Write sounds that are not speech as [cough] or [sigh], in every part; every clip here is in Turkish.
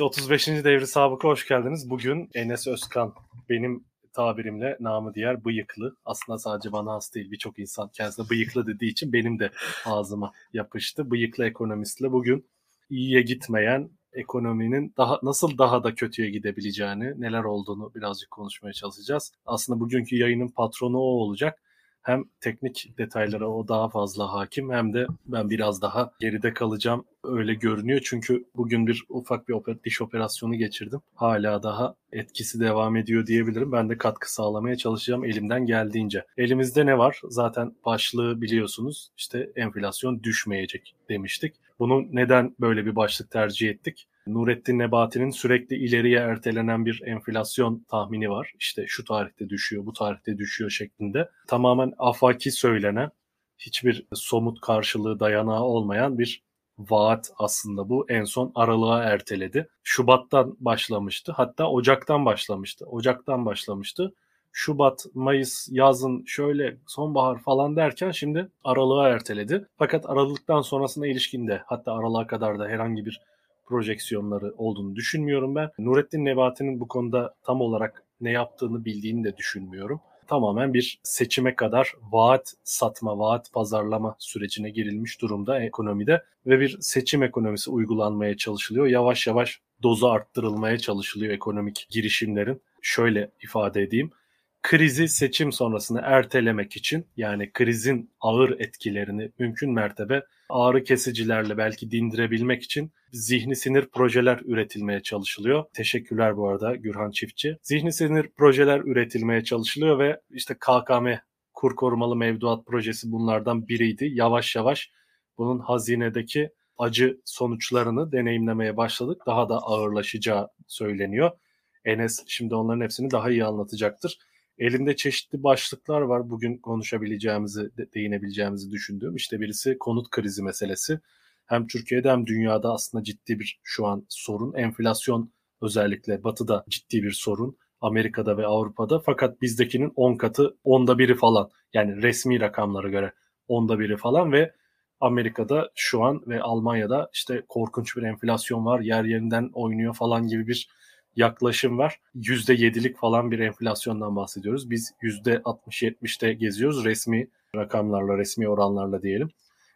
Evet 35. devri sabıka hoş geldiniz. Bugün Enes Özkan benim tabirimle namı diğer bıyıklı. Aslında sadece bana has değil birçok insan kendisine bıyıklı dediği için benim de ağzıma yapıştı. Bıyıklı ekonomistle bugün iyiye gitmeyen ekonominin daha nasıl daha da kötüye gidebileceğini, neler olduğunu birazcık konuşmaya çalışacağız. Aslında bugünkü yayının patronu o olacak hem teknik detaylara o daha fazla hakim hem de ben biraz daha geride kalacağım öyle görünüyor. Çünkü bugün bir ufak bir oper, diş operasyonu geçirdim. Hala daha etkisi devam ediyor diyebilirim. Ben de katkı sağlamaya çalışacağım elimden geldiğince. Elimizde ne var? Zaten başlığı biliyorsunuz. İşte enflasyon düşmeyecek demiştik. Bunu neden böyle bir başlık tercih ettik? Nurettin Nebati'nin sürekli ileriye ertelenen bir enflasyon tahmini var. İşte şu tarihte düşüyor, bu tarihte düşüyor şeklinde. Tamamen afaki söylenen, hiçbir somut karşılığı dayanağı olmayan bir vaat aslında bu. En son aralığa erteledi. Şubat'tan başlamıştı. Hatta Ocak'tan başlamıştı. Ocak'tan başlamıştı. Şubat, Mayıs, yazın şöyle sonbahar falan derken şimdi aralığa erteledi. Fakat aralıktan sonrasına ilişkinde hatta aralığa kadar da herhangi bir projeksiyonları olduğunu düşünmüyorum ben. Nurettin Nebati'nin bu konuda tam olarak ne yaptığını bildiğini de düşünmüyorum. Tamamen bir seçime kadar vaat satma, vaat pazarlama sürecine girilmiş durumda ekonomide ve bir seçim ekonomisi uygulanmaya çalışılıyor. Yavaş yavaş dozu arttırılmaya çalışılıyor ekonomik girişimlerin. Şöyle ifade edeyim krizi seçim sonrasını ertelemek için yani krizin ağır etkilerini mümkün mertebe ağrı kesicilerle belki dindirebilmek için zihni sinir projeler üretilmeye çalışılıyor. Teşekkürler bu arada Gürhan Çiftçi. Zihni sinir projeler üretilmeye çalışılıyor ve işte KKM kur korumalı mevduat projesi bunlardan biriydi. Yavaş yavaş bunun hazinedeki acı sonuçlarını deneyimlemeye başladık. Daha da ağırlaşacağı söyleniyor. Enes şimdi onların hepsini daha iyi anlatacaktır. Elimde çeşitli başlıklar var bugün konuşabileceğimizi, değinebileceğimizi düşündüğüm. İşte birisi konut krizi meselesi. Hem Türkiye'de hem dünyada aslında ciddi bir şu an sorun. Enflasyon özellikle batıda ciddi bir sorun. Amerika'da ve Avrupa'da fakat bizdekinin 10 katı, onda biri falan. Yani resmi rakamlara göre onda biri falan ve Amerika'da şu an ve Almanya'da işte korkunç bir enflasyon var, yer yerinden oynuyor falan gibi bir yaklaşım var. %7'lik falan bir enflasyondan bahsediyoruz. Biz %60-70'te geziyoruz resmi rakamlarla, resmi oranlarla diyelim.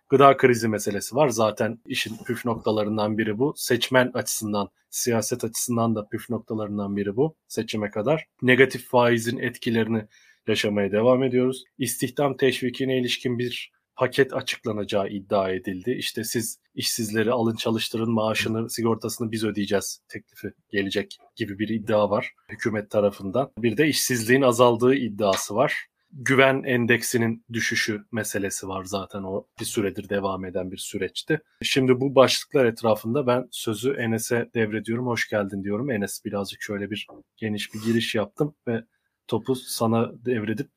Gıda krizi meselesi var. Zaten işin püf noktalarından biri bu. Seçmen açısından, siyaset açısından da püf noktalarından biri bu seçime kadar. Negatif faizin etkilerini yaşamaya devam ediyoruz. İstihdam teşvikine ilişkin bir paket açıklanacağı iddia edildi. İşte siz işsizleri alın çalıştırın maaşını sigortasını biz ödeyeceğiz teklifi gelecek gibi bir iddia var hükümet tarafından. Bir de işsizliğin azaldığı iddiası var. Güven endeksinin düşüşü meselesi var zaten o bir süredir devam eden bir süreçti. Şimdi bu başlıklar etrafında ben sözü Enes'e devrediyorum. Hoş geldin diyorum. Enes birazcık şöyle bir geniş bir giriş yaptım ve topu sana devredip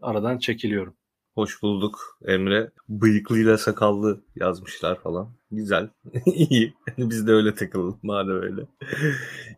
aradan çekiliyorum. Hoş bulduk Emre. Bıyıklıyla sakallı yazmışlar falan. Güzel. [laughs] İyi. [laughs] Biz de öyle takılalım madem öyle.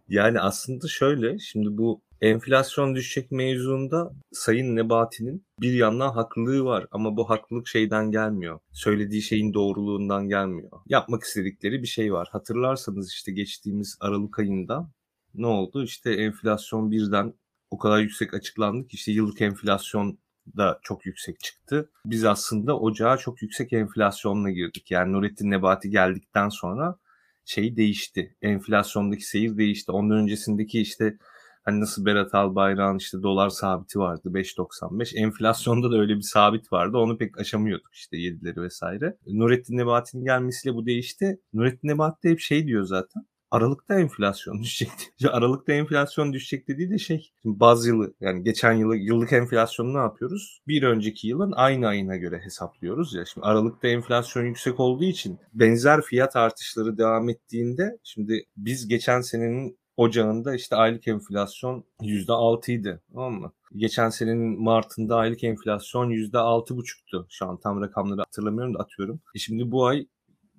yani aslında şöyle şimdi bu enflasyon düşecek mevzuunda Sayın Nebati'nin bir yandan haklılığı var ama bu haklılık şeyden gelmiyor. Söylediği şeyin doğruluğundan gelmiyor. Yapmak istedikleri bir şey var. Hatırlarsanız işte geçtiğimiz Aralık ayında ne oldu? İşte enflasyon birden o kadar yüksek açıklandı ki işte yıllık enflasyon da çok yüksek çıktı. Biz aslında ocağa çok yüksek enflasyonla girdik. Yani Nurettin Nebati geldikten sonra şey değişti. Enflasyondaki seyir değişti. Ondan öncesindeki işte hani nasıl Berat Albayrak'ın işte dolar sabiti vardı 5.95. Enflasyonda da öyle bir sabit vardı. Onu pek aşamıyorduk işte 7'leri vesaire. Nurettin Nebati'nin gelmesiyle bu değişti. Nurettin Nebati de hep şey diyor zaten. Aralıkta enflasyon [laughs] düşecek. Aralıkta enflasyon düşecek dediği de şey. Baz yılı yani geçen yılı yıllık enflasyonu ne yapıyoruz? Bir önceki yılın aynı ayına göre hesaplıyoruz ya. Şimdi Aralıkta enflasyon yüksek olduğu için benzer fiyat artışları devam ettiğinde şimdi biz geçen senenin Ocağında işte aylık enflasyon %6 idi. Tamam mı? Geçen senenin Mart'ında aylık enflasyon %6,5'tu. Şu an tam rakamları hatırlamıyorum da atıyorum. E şimdi bu ay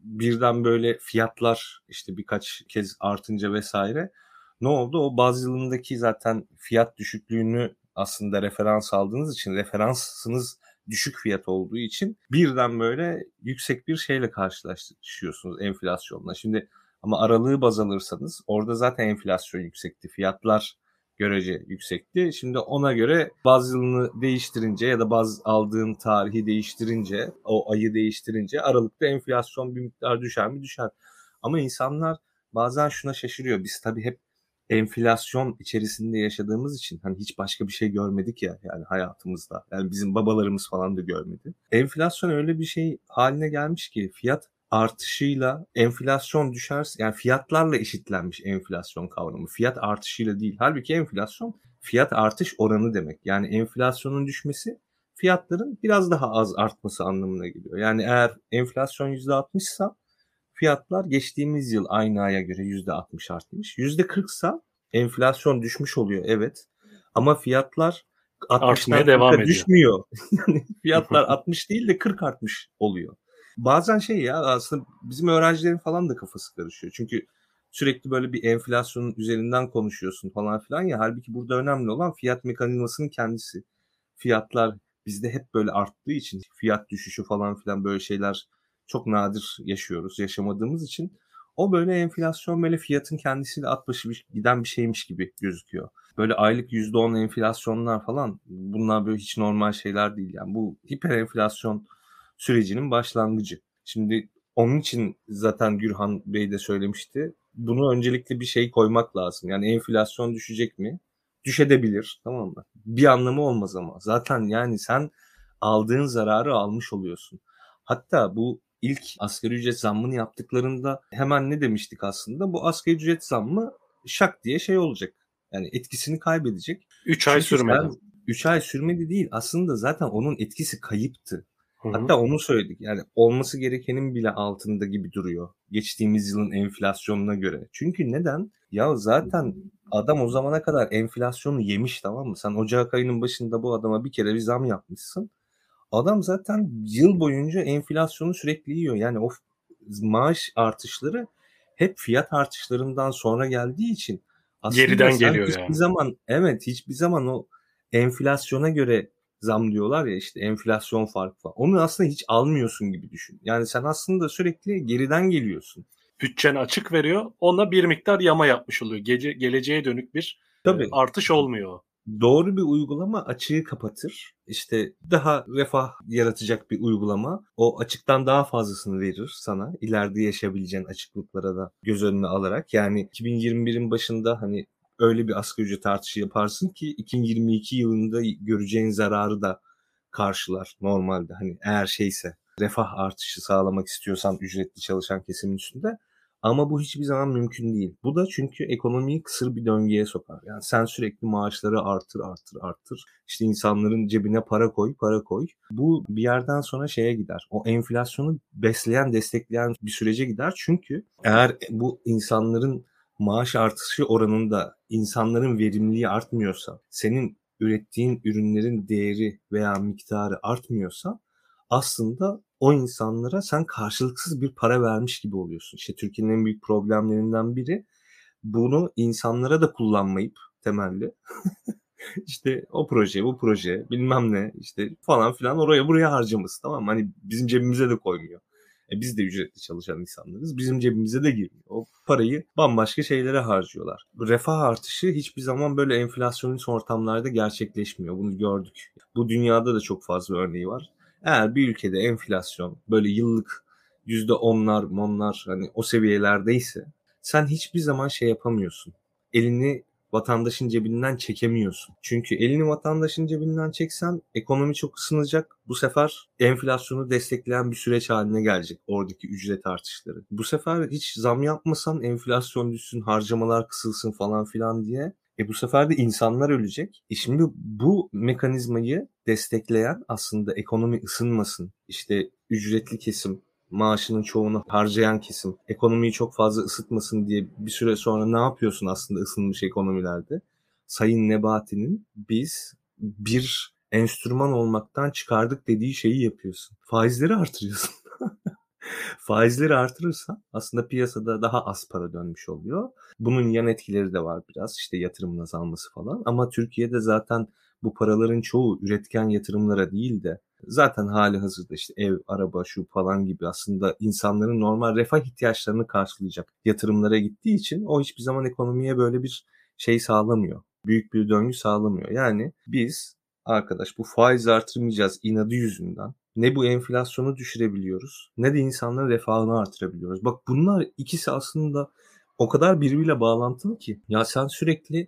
birden böyle fiyatlar işte birkaç kez artınca vesaire ne oldu? O baz yılındaki zaten fiyat düşüklüğünü aslında referans aldığınız için referansınız düşük fiyat olduğu için birden böyle yüksek bir şeyle karşılaşıyorsunuz enflasyonla. Şimdi Ama aralığı baz alırsanız orada zaten enflasyon yüksekti. Fiyatlar görece yüksekti. Şimdi ona göre baz yılını değiştirince ya da baz aldığın tarihi değiştirince, o ayı değiştirince aralıkta enflasyon bir miktar düşer mi? Düşer. Ama insanlar bazen şuna şaşırıyor. Biz tabii hep enflasyon içerisinde yaşadığımız için hani hiç başka bir şey görmedik ya yani hayatımızda. Yani bizim babalarımız falan da görmedi. Enflasyon öyle bir şey haline gelmiş ki fiyat artışıyla enflasyon düşerse yani fiyatlarla eşitlenmiş enflasyon kavramı. Fiyat artışıyla değil. Halbuki enflasyon fiyat artış oranı demek. Yani enflasyonun düşmesi fiyatların biraz daha az artması anlamına geliyor. Yani eğer enflasyon %60 ise fiyatlar geçtiğimiz yıl aynı aya göre %60 artmış. %40 ise enflasyon düşmüş oluyor evet. Ama fiyatlar 60'tan devam ediyor. düşmüyor. [laughs] yani [laughs] fiyatlar 60 değil de 40 artmış oluyor. Bazen şey ya aslında bizim öğrencilerin falan da kafası karışıyor. Çünkü sürekli böyle bir enflasyonun üzerinden konuşuyorsun falan filan ya. Halbuki burada önemli olan fiyat mekanizmasının kendisi. Fiyatlar bizde hep böyle arttığı için fiyat düşüşü falan filan böyle şeyler çok nadir yaşıyoruz. Yaşamadığımız için o böyle enflasyon böyle fiyatın kendisiyle at başı giden bir şeymiş gibi gözüküyor. Böyle aylık %10 enflasyonlar falan bunlar böyle hiç normal şeyler değil. Yani bu hiper enflasyon sürecinin başlangıcı. Şimdi onun için zaten Gürhan Bey de söylemişti. Bunu öncelikle bir şey koymak lazım. Yani enflasyon düşecek mi? Düşebilir tamam mı? Bir anlamı olmaz ama. Zaten yani sen aldığın zararı almış oluyorsun. Hatta bu ilk asgari ücret zammını yaptıklarında hemen ne demiştik aslında? Bu asgari ücret zammı şak diye şey olacak. Yani etkisini kaybedecek. 3 ay sürmedi. 3 ay sürmedi değil. Aslında zaten onun etkisi kayıptı. Hı-hı. Hatta onu söyledik. Yani olması gerekenin bile altında gibi duruyor. Geçtiğimiz yılın enflasyonuna göre. Çünkü neden? Ya zaten adam o zamana kadar enflasyonu yemiş tamam mı? Sen Ocak ayının başında bu adama bir kere bir zam yapmışsın. Adam zaten yıl boyunca enflasyonu sürekli yiyor. Yani o maaş artışları hep fiyat artışlarından sonra geldiği için aslında geriden geliyor hiçbir yani. zaman evet hiçbir zaman o enflasyona göre zam diyorlar ya işte enflasyon farkı falan. Onu aslında hiç almıyorsun gibi düşün. Yani sen aslında sürekli geriden geliyorsun. Bütçen açık veriyor. Ona bir miktar yama yapmış oluyor. Gece, geleceğe dönük bir Tabii. E, artış olmuyor. Doğru bir uygulama açığı kapatır. İşte daha refah yaratacak bir uygulama. O açıktan daha fazlasını verir sana. İleride yaşayabileceğin açıklıklara da göz önüne alarak. Yani 2021'in başında hani öyle bir asgari ücret artışı yaparsın ki 2022 yılında göreceğin zararı da karşılar normalde. Hani eğer şeyse refah artışı sağlamak istiyorsan ücretli çalışan kesimin üstünde. Ama bu hiçbir zaman mümkün değil. Bu da çünkü ekonomiyi kısır bir döngüye sokar. Yani sen sürekli maaşları artır, artır, artır. İşte insanların cebine para koy, para koy. Bu bir yerden sonra şeye gider. O enflasyonu besleyen, destekleyen bir sürece gider. Çünkü eğer bu insanların maaş artışı oranında insanların verimliliği artmıyorsa, senin ürettiğin ürünlerin değeri veya miktarı artmıyorsa aslında o insanlara sen karşılıksız bir para vermiş gibi oluyorsun. İşte Türkiye'nin en büyük problemlerinden biri bunu insanlara da kullanmayıp temelli [laughs] işte o proje bu proje bilmem ne işte falan filan oraya buraya harcaması tamam mı? Hani bizim cebimize de koymuyor. E biz de ücretli çalışan insanlarız. Bizim cebimize de giriyor. O parayı bambaşka şeylere harcıyorlar. Refah artışı hiçbir zaman böyle enflasyonist ortamlarda gerçekleşmiyor. Bunu gördük. Bu dünyada da çok fazla örneği var. Eğer bir ülkede enflasyon böyle yıllık yüzde onlar, monlar hani o seviyelerdeyse sen hiçbir zaman şey yapamıyorsun. Elini vatandaşın cebinden çekemiyorsun. Çünkü elini vatandaşın cebinden çeksen ekonomi çok ısınacak. Bu sefer enflasyonu destekleyen bir süreç haline gelecek oradaki ücret artışları. Bu sefer hiç zam yapmasan enflasyon düşsün, harcamalar kısılsın falan filan diye e bu sefer de insanlar ölecek. E şimdi bu mekanizmayı destekleyen aslında ekonomi ısınmasın. İşte ücretli kesim, maaşının çoğunu harcayan kesim ekonomiyi çok fazla ısıtmasın diye bir süre sonra ne yapıyorsun aslında ısınmış ekonomilerde? Sayın Nebati'nin biz bir enstrüman olmaktan çıkardık dediği şeyi yapıyorsun. Faizleri artırıyorsun. [laughs] Faizleri artırırsa aslında piyasada daha az para dönmüş oluyor. Bunun yan etkileri de var biraz işte yatırımın azalması falan. Ama Türkiye'de zaten bu paraların çoğu üretken yatırımlara değil de zaten hali hazırda işte ev, araba, şu falan gibi aslında insanların normal refah ihtiyaçlarını karşılayacak yatırımlara gittiği için o hiçbir zaman ekonomiye böyle bir şey sağlamıyor. Büyük bir döngü sağlamıyor. Yani biz arkadaş bu faiz artırmayacağız inadı yüzünden ne bu enflasyonu düşürebiliyoruz ne de insanların refahını artırabiliyoruz. Bak bunlar ikisi aslında o kadar birbiriyle bağlantılı ki ya sen sürekli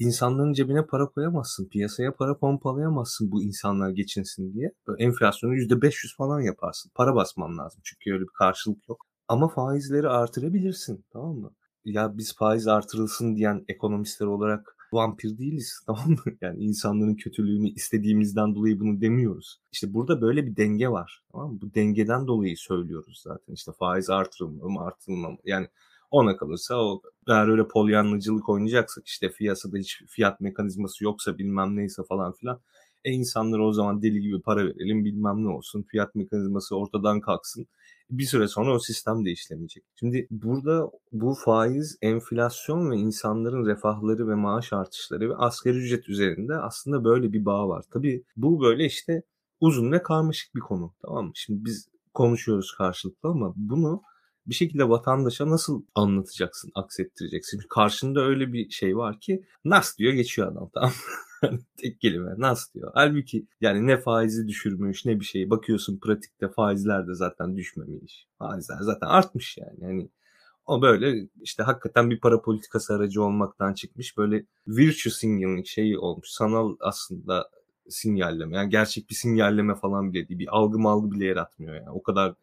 insanların cebine para koyamazsın. Piyasaya para pompalayamazsın bu insanlar geçinsin diye. Böyle enflasyonu %500 falan yaparsın. Para basman lazım çünkü öyle bir karşılık yok. Ama faizleri artırabilirsin tamam mı? Ya biz faiz artırılsın diyen ekonomistler olarak vampir değiliz [laughs] tamam mı? Yani insanların kötülüğünü istediğimizden dolayı bunu demiyoruz. İşte burada böyle bir denge var tamam mı? Bu dengeden dolayı söylüyoruz zaten. İşte faiz artırılmalı mı artırılmalı Yani ona kalırsa o eğer öyle polyanlıcılık oynayacaksak işte piyasada hiç fiyat mekanizması yoksa bilmem neyse falan filan e insanlara o zaman deli gibi para verelim bilmem ne olsun fiyat mekanizması ortadan kalksın. Bir süre sonra o sistem de işlemeyecek. Şimdi burada bu faiz, enflasyon ve insanların refahları ve maaş artışları ve asgari ücret üzerinde aslında böyle bir bağ var. Tabii bu böyle işte uzun ve karmaşık bir konu tamam mı? Şimdi biz konuşuyoruz karşılıklı ama bunu bir şekilde vatandaşa nasıl anlatacaksın, aksettireceksin? Karşında öyle bir şey var ki nas diyor geçiyor adam [laughs] tamam Tek kelime nas diyor. Halbuki yani ne faizi düşürmüş ne bir şey. Bakıyorsun pratikte faizler de zaten düşmemiş. Faizler zaten artmış yani. yani o böyle işte hakikaten bir para politikası aracı olmaktan çıkmış. Böyle virtue signaling şeyi olmuş. Sanal aslında sinyalleme. Yani gerçek bir sinyalleme falan bile değil. Bir algı malgı bile yaratmıyor yani. O kadar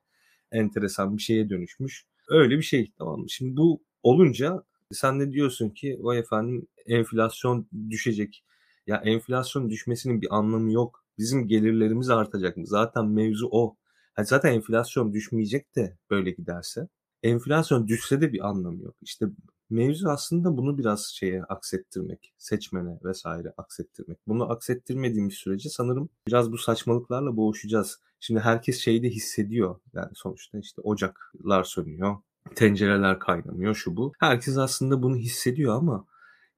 enteresan bir şeye dönüşmüş. Öyle bir şey tamam mı? Şimdi bu olunca sen de diyorsun ki vay efendim enflasyon düşecek. Ya enflasyon düşmesinin bir anlamı yok. Bizim gelirlerimiz artacak mı? Zaten mevzu o. Yani zaten enflasyon düşmeyecek de böyle giderse. Enflasyon düşse de bir anlamı yok. İşte mevzu aslında bunu biraz şeye aksettirmek, seçmene vesaire aksettirmek. Bunu aksettirmediğimiz sürece sanırım biraz bu saçmalıklarla boğuşacağız. Şimdi herkes şeyi de hissediyor. Yani sonuçta işte ocaklar sönüyor, tencereler kaynamıyor şu bu. Herkes aslında bunu hissediyor ama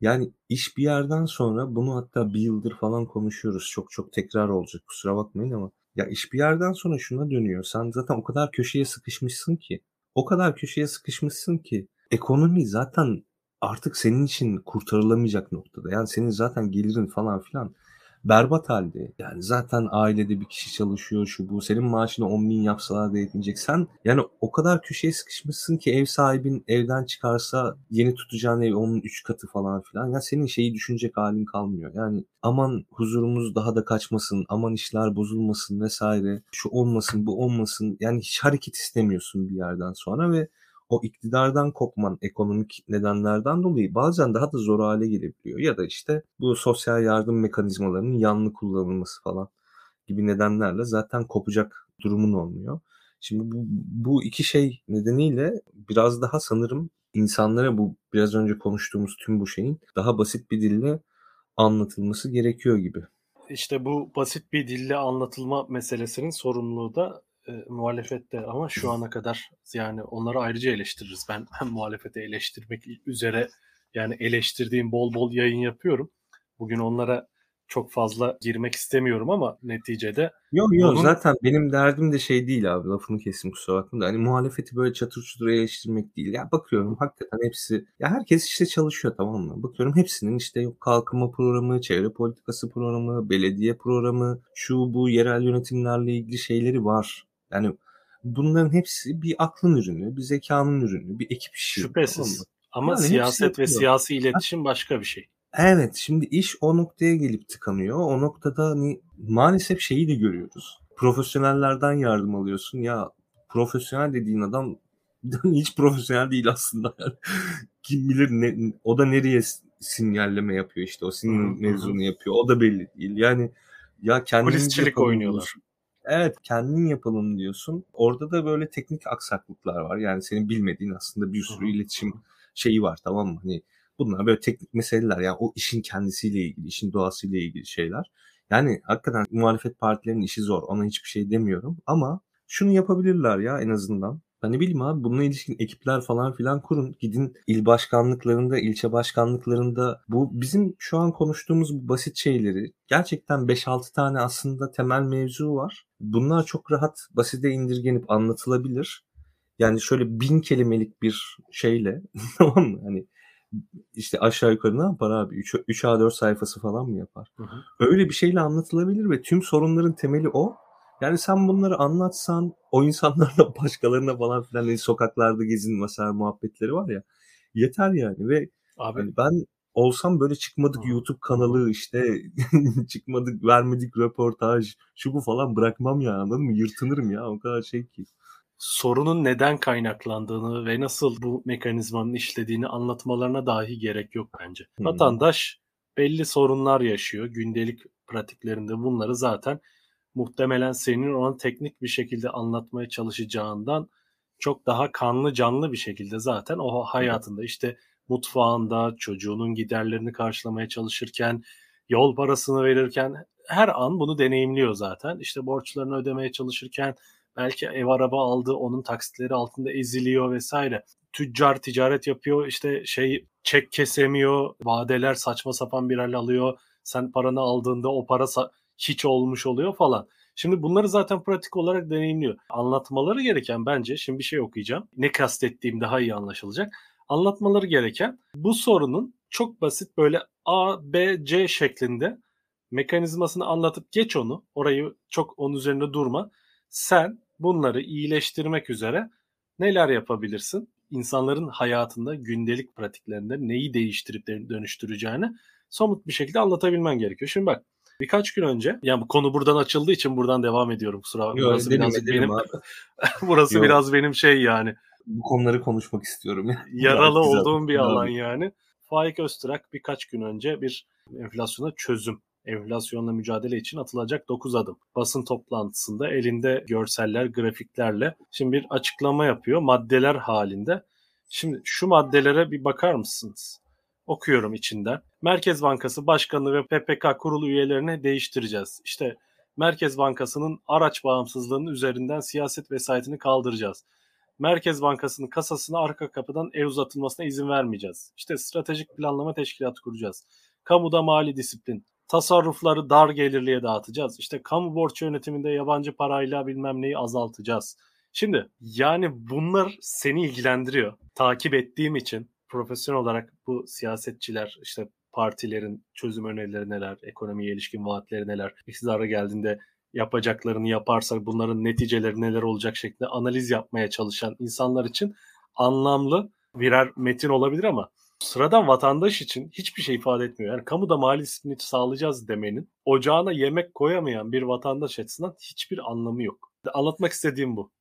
yani iş bir yerden sonra bunu hatta bir yıldır falan konuşuyoruz. Çok çok tekrar olacak kusura bakmayın ama ya iş bir yerden sonra şuna dönüyor. Sen zaten o kadar köşeye sıkışmışsın ki. O kadar köşeye sıkışmışsın ki ekonomi zaten artık senin için kurtarılamayacak noktada. Yani senin zaten gelirin falan filan berbat halde. Yani zaten ailede bir kişi çalışıyor şu bu. Senin maaşını 10 bin yapsalar da yetmeyecek. Sen yani o kadar köşeye sıkışmışsın ki ev sahibin evden çıkarsa yeni tutacağın ev onun 3 katı falan filan. Ya senin şeyi düşünecek halin kalmıyor. Yani aman huzurumuz daha da kaçmasın, aman işler bozulmasın vesaire. Şu olmasın, bu olmasın. Yani hiç hareket istemiyorsun bir yerden sonra ve o iktidardan kopman ekonomik nedenlerden dolayı bazen daha da zor hale gelebiliyor. Ya da işte bu sosyal yardım mekanizmalarının yanlı kullanılması falan gibi nedenlerle zaten kopacak durumun olmuyor. Şimdi bu, bu iki şey nedeniyle biraz daha sanırım insanlara bu biraz önce konuştuğumuz tüm bu şeyin daha basit bir dille anlatılması gerekiyor gibi. İşte bu basit bir dille anlatılma meselesinin sorumluluğu da e, muhalefette ama şu ana kadar yani onları ayrıca eleştiririz. Ben [laughs] hem muhalefete eleştirmek üzere yani eleştirdiğim bol bol yayın yapıyorum. Bugün onlara çok fazla girmek istemiyorum ama neticede... Yok yok bunun... zaten benim derdim de şey değil abi lafını kesim kusura bakma da hani muhalefeti böyle çatır çutur eleştirmek değil. Ya bakıyorum hakikaten hepsi ya herkes işte çalışıyor tamam mı? Bakıyorum hepsinin işte yok kalkınma programı, çevre politikası programı, belediye programı, şu bu yerel yönetimlerle ilgili şeyleri var. Yani bunların hepsi bir aklın ürünü, bir zekanın ürünü, bir ekip işi. Şüphesiz. Ama yani siyaset ve siyasi iletişim başka bir şey. Evet şimdi iş o noktaya gelip tıkanıyor. O noktada hani maalesef şeyi de görüyoruz. Profesyonellerden yardım alıyorsun. Ya profesyonel dediğin adam [laughs] hiç profesyonel değil aslında. [laughs] Kim bilir ne, o da nereye sinyalleme yapıyor işte o sinir mevzunu yapıyor. O da belli değil. Yani ya kendini polisçilik oynuyorlar. Evet kendin yapalım diyorsun. Orada da böyle teknik aksaklıklar var. Yani senin bilmediğin aslında bir sürü iletişim şeyi var tamam mı? Hani bunlar böyle teknik meseleler. Yani o işin kendisiyle ilgili, işin doğasıyla ilgili şeyler. Yani hakikaten muhalefet partilerinin işi zor. Ona hiçbir şey demiyorum. Ama şunu yapabilirler ya en azından. Ben ne bileyim abi bununla ilişkin ekipler falan filan kurun. Gidin il başkanlıklarında, ilçe başkanlıklarında bu bizim şu an konuştuğumuz bu basit şeyleri gerçekten 5-6 tane aslında temel mevzu var. Bunlar çok rahat basite indirgenip anlatılabilir. Yani şöyle bin kelimelik bir şeyle [laughs] tamam mı? Hani işte aşağı yukarı ne yapar abi? 3, 3 A4 sayfası falan mı yapar? Hı hı. Öyle bir şeyle anlatılabilir ve tüm sorunların temeli o. Yani sen bunları anlatsan o insanlarla [laughs] başkalarına falan filan hani sokaklarda gezin mesela muhabbetleri var ya yeter yani ve abi hani ben olsam böyle çıkmadık YouTube kanalı işte [laughs] çıkmadık vermedik röportaj şu bu falan bırakmam ya anladın mı? Yırtınırım ya o kadar şey ki sorunun neden kaynaklandığını ve nasıl bu mekanizmanın işlediğini anlatmalarına dahi gerek yok bence. Hmm. Vatandaş belli sorunlar yaşıyor. Gündelik pratiklerinde bunları zaten muhtemelen senin ona teknik bir şekilde anlatmaya çalışacağından çok daha kanlı canlı bir şekilde zaten o hayatında işte mutfağında çocuğunun giderlerini karşılamaya çalışırken yol parasını verirken her an bunu deneyimliyor zaten. İşte borçlarını ödemeye çalışırken belki ev araba aldı onun taksitleri altında eziliyor vesaire. Tüccar ticaret yapıyor işte şey çek kesemiyor vadeler saçma sapan bir hal alıyor. Sen paranı aldığında o para hiç olmuş oluyor falan. Şimdi bunları zaten pratik olarak deneyimliyor. Anlatmaları gereken bence, şimdi bir şey okuyacağım. Ne kastettiğim daha iyi anlaşılacak. Anlatmaları gereken bu sorunun çok basit böyle A, B, C şeklinde mekanizmasını anlatıp geç onu. Orayı çok onun üzerinde durma. Sen bunları iyileştirmek üzere neler yapabilirsin? İnsanların hayatında, gündelik pratiklerinde neyi değiştirip dönüştüreceğini somut bir şekilde anlatabilmen gerekiyor. Şimdi bak birkaç gün önce yani bu konu buradan açıldığı için buradan devam ediyorum kusura bakma. Burası edelim, biraz benim [laughs] burası Yo. biraz benim şey yani. Bu konuları konuşmak istiyorum. [laughs] Yaralı olduğum bir alan yani. Faik Öztürk birkaç gün önce bir enflasyona çözüm enflasyonla mücadele için atılacak 9 adım. Basın toplantısında elinde görseller, grafiklerle şimdi bir açıklama yapıyor maddeler halinde. Şimdi şu maddelere bir bakar mısınız? Okuyorum içinden. Merkez Bankası Başkanı ve PPK kurulu üyelerini değiştireceğiz. İşte Merkez Bankası'nın araç bağımsızlığının üzerinden siyaset vesayetini kaldıracağız. Merkez Bankası'nın kasasına arka kapıdan el uzatılmasına izin vermeyeceğiz. İşte stratejik planlama teşkilatı kuracağız. Kamuda mali disiplin, tasarrufları dar gelirliye dağıtacağız. İşte kamu borç yönetiminde yabancı parayla bilmem neyi azaltacağız. Şimdi yani bunlar seni ilgilendiriyor. Takip ettiğim için profesyonel olarak bu siyasetçiler işte partilerin çözüm önerileri neler, ekonomiye ilişkin vaatleri neler, iktidara geldiğinde yapacaklarını yaparsak bunların neticeleri neler olacak şeklinde analiz yapmaya çalışan insanlar için anlamlı birer metin olabilir ama sıradan vatandaş için hiçbir şey ifade etmiyor. Yani kamuda mali disiplini sağlayacağız demenin ocağına yemek koyamayan bir vatandaş açısından hiçbir anlamı yok. Anlatmak istediğim bu.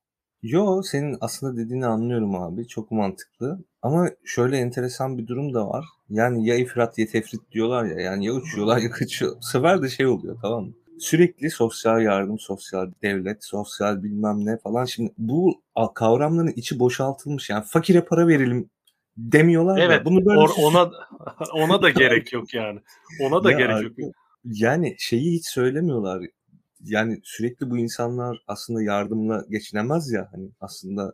Yo senin aslında dediğini anlıyorum abi. Çok mantıklı. Ama şöyle enteresan bir durum da var. Yani ya ifrat ya tefrit diyorlar ya. Yani ya uçuyorlar ya kaçıyor. Bu sefer de şey oluyor tamam mı? Sürekli sosyal yardım, sosyal devlet, sosyal bilmem ne falan. Şimdi bu kavramların içi boşaltılmış. Yani fakire para verelim demiyorlar evet, da. Bunu böyle or, ona [laughs] ona da gerek yok yani. Ona da ya, gerek yok. Yani şeyi hiç söylemiyorlar. Yani sürekli bu insanlar aslında yardımla geçinemez ya hani aslında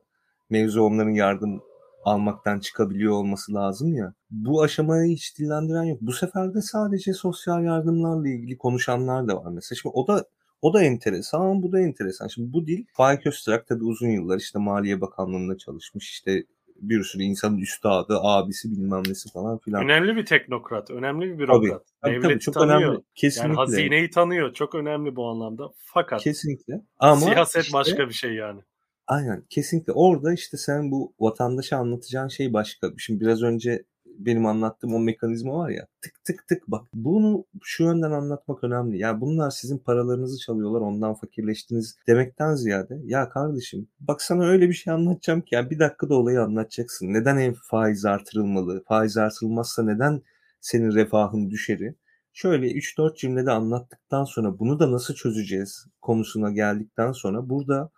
mevzu onların yardım almaktan çıkabiliyor olması lazım ya. Bu aşamayı hiç dillendiren yok. Bu sefer de sadece sosyal yardımlarla ilgili konuşanlar da var mesela. Şimdi o da o da enteresan, bu da enteresan. Şimdi bu dil Faik Öztürk tabii uzun yıllar işte Maliye Bakanlığı'nda çalışmış. işte bir sürü insanın üstadı, abisi bilmem nesi falan filan. Önemli bir teknokrat, önemli bir bürokrat. Tabii, tabii, tabii çok tanıyor. önemli. Kesinlikle. Yani hazineyi tanıyor. Çok önemli bu anlamda. Fakat kesinlikle. Ama siyaset işte, başka bir şey yani. Aynen kesinlikle. Orada işte sen bu vatandaşa anlatacağın şey başka. Şimdi biraz önce benim anlattığım o mekanizma var ya tık tık tık bak bunu şu yönden anlatmak önemli. Ya bunlar sizin paralarınızı çalıyorlar ondan fakirleştiniz demekten ziyade ya kardeşim bak sana öyle bir şey anlatacağım ki ya bir dakikada olayı anlatacaksın. Neden ev faiz artırılmalı? Faiz artırılmazsa neden senin refahın düşeri? Şöyle 3-4 cümlede anlattıktan sonra bunu da nasıl çözeceğiz konusuna geldikten sonra burada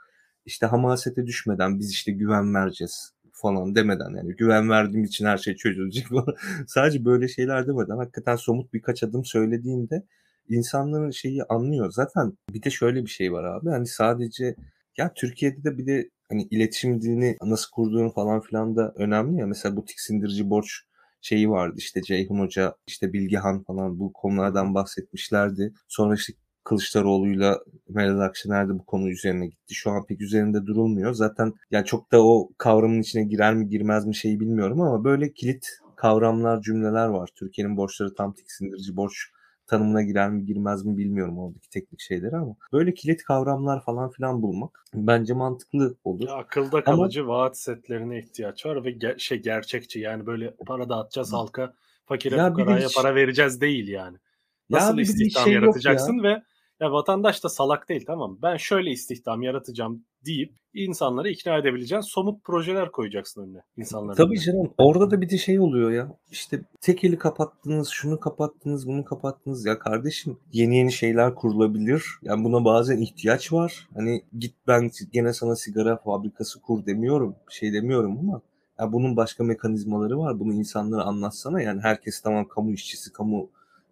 işte hamasete düşmeden biz işte güven vereceğiz falan demeden yani güven verdiğim için her şey çözülecek falan. [laughs] Sadece böyle şeyler demeden hakikaten somut birkaç adım söylediğinde insanların şeyi anlıyor. Zaten bir de şöyle bir şey var abi hani sadece ya Türkiye'de de bir de hani iletişim dilini nasıl kurduğun falan filan da önemli ya. Mesela bu tiksindirici borç şeyi vardı işte Ceyhun Hoca, işte Bilgehan falan bu konulardan bahsetmişlerdi. Sonra işte Kılıçdaroğlu'yla Meral Akşener de bu konu üzerine gitti. Şu an pek üzerinde durulmuyor. Zaten yani çok da o kavramın içine girer mi girmez mi şeyi bilmiyorum ama böyle kilit kavramlar, cümleler var. Türkiye'nin borçları tam tiksindirici borç tanımına girer mi girmez mi bilmiyorum oradaki teknik şeyleri ama böyle kilit kavramlar falan filan bulmak bence mantıklı olur. Ya, akılda kalıcı ama, vaat setlerine ihtiyaç var ve ger- şey gerçekçi yani böyle para dağıtacağız halka fakire ya fukaraya para vereceğiz değil yani. Nasıl ya istihdam şey yaratacaksın ve ya vatandaş da salak değil tamam Ben şöyle istihdam yaratacağım deyip insanları ikna edebileceğin somut projeler koyacaksın önüne insanlara. Tabii canım. Orada da bir de şey oluyor ya. İşte tek eli kapattınız, şunu kapattınız, bunu kapattınız. Ya kardeşim yeni yeni şeyler kurulabilir. Yani buna bazen ihtiyaç var. Hani git ben gene sana sigara fabrikası kur demiyorum. Şey demiyorum ama ya bunun başka mekanizmaları var. Bunu insanlara anlatsana. Yani herkes tamam kamu işçisi, kamu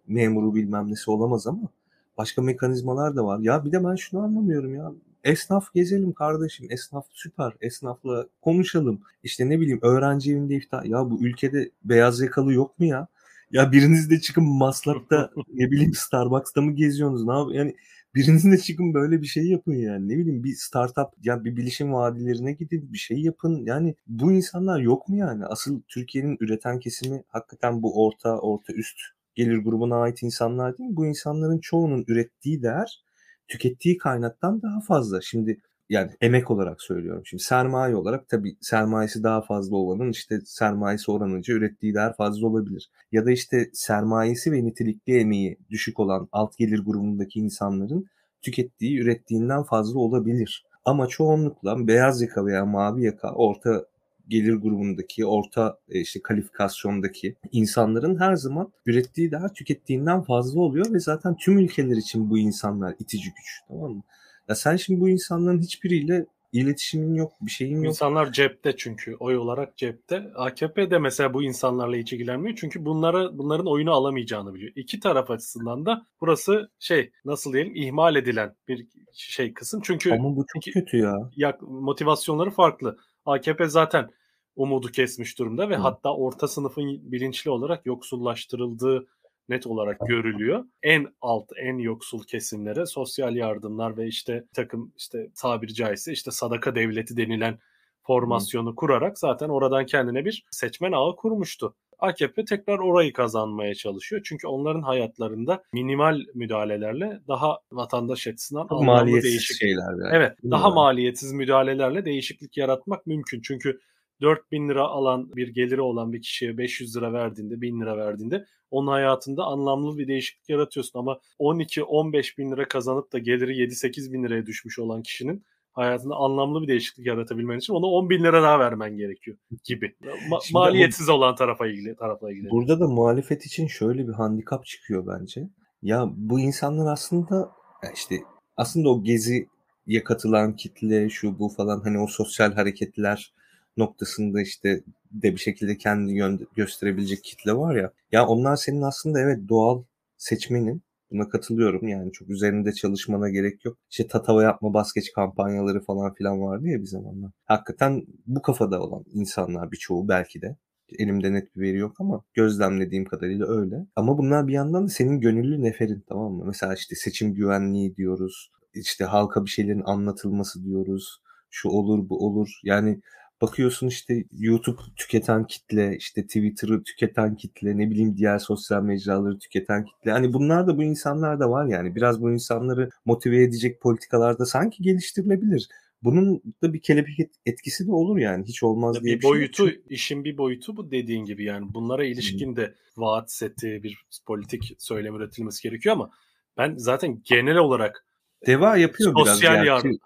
memuru bilmem nesi olamaz ama başka mekanizmalar da var. Ya bir de ben şunu anlamıyorum ya. Esnaf gezelim kardeşim. Esnaf süper. Esnafla konuşalım. İşte ne bileyim öğrenci evinde iftar. Ya bu ülkede beyaz yakalı yok mu ya? Ya biriniz de çıkın Maslak'ta [laughs] ne bileyim Starbucks'ta mı geziyorsunuz? Ne yap yani biriniz de çıkın böyle bir şey yapın yani. Ne bileyim bir startup ya bir bilişim vadilerine gidin bir şey yapın. Yani bu insanlar yok mu yani? Asıl Türkiye'nin üreten kesimi hakikaten bu orta orta üst gelir grubuna ait insanlar değil? Bu insanların çoğunun ürettiği değer tükettiği kaynaktan daha fazla. Şimdi yani emek olarak söylüyorum. Şimdi sermaye olarak tabii sermayesi daha fazla olanın işte sermayesi oranınca ürettiği değer fazla olabilir. Ya da işte sermayesi ve nitelikli emeği düşük olan alt gelir grubundaki insanların tükettiği ürettiğinden fazla olabilir. Ama çoğunlukla beyaz yaka veya mavi yaka orta gelir grubundaki, orta e, işte kalifikasyondaki insanların her zaman ürettiği daha tükettiğinden fazla oluyor ve zaten tüm ülkeler için bu insanlar itici güç. Tamam mı? Ya sen şimdi bu insanların hiçbiriyle iletişimin yok, bir şeyin yok. İnsanlar cepte çünkü oy olarak cepte. AKP de mesela bu insanlarla hiç ilgilenmiyor çünkü bunlara bunların oyunu alamayacağını biliyor. İki taraf açısından da burası şey nasıl diyelim ihmal edilen bir şey kısım. Çünkü Ama bu çok iki, kötü ya. ya. Motivasyonları farklı. AKP zaten umudu kesmiş durumda ve Hı. hatta orta sınıfın bilinçli olarak yoksullaştırıldığı net olarak görülüyor. En alt, en yoksul kesimlere sosyal yardımlar ve işte takım işte tabiri caizse işte sadaka devleti denilen formasyonu Hı. kurarak zaten oradan kendine bir seçmen ağı kurmuştu. AKP tekrar orayı kazanmaya çalışıyor. Çünkü onların hayatlarında minimal müdahalelerle daha vatandaş açısından Çok anlamlı değişik şeyler. Yani. Evet, Değil daha mi? maliyetsiz müdahalelerle değişiklik yaratmak mümkün. Çünkü 4000 lira alan bir geliri olan bir kişiye 500 lira verdiğinde 1000 lira verdiğinde onun hayatında anlamlı bir değişiklik yaratıyorsun ama 12-15 bin lira kazanıp da geliri 7-8 bin liraya düşmüş olan kişinin hayatında anlamlı bir değişiklik yaratabilmen için ona 10 bin lira daha vermen gerekiyor gibi. Ma- maliyetsiz olan tarafa ilgili tarafla ilgili. Burada da muhalefet için şöyle bir handikap çıkıyor bence. Ya bu insanlar aslında işte aslında o geziye katılan kitle şu bu falan hani o sosyal hareketler noktasında işte de bir şekilde kendini gösterebilecek kitle var ya. Ya onlar senin aslında evet doğal seçmenin Buna katılıyorum yani çok üzerinde çalışmana gerek yok. İşte tatava yapma baskeç kampanyaları falan filan vardı ya bir zamanlar. Hakikaten bu kafada olan insanlar birçoğu belki de. Elimde net bir veri yok ama gözlemlediğim kadarıyla öyle. Ama bunlar bir yandan da senin gönüllü neferin tamam mı? Mesela işte seçim güvenliği diyoruz. İşte halka bir şeylerin anlatılması diyoruz. Şu olur bu olur. Yani bakıyorsun işte YouTube tüketen kitle, işte Twitter'ı tüketen kitle, ne bileyim diğer sosyal mecraları tüketen kitle. Hani bunlar da bu insanlar da var yani. Biraz bu insanları motive edecek politikalarda sanki geliştirilebilir. Bunun da bir kelebek etkisi de olur yani. Hiç olmaz diye bir, bir şey boyutu, şey. işin bir boyutu bu dediğin gibi yani. Bunlara ilişkin de vaat seti, bir politik söylem üretilmesi gerekiyor ama ben zaten genel olarak Deva yapıyor sosyal biraz. Sosyal yardım.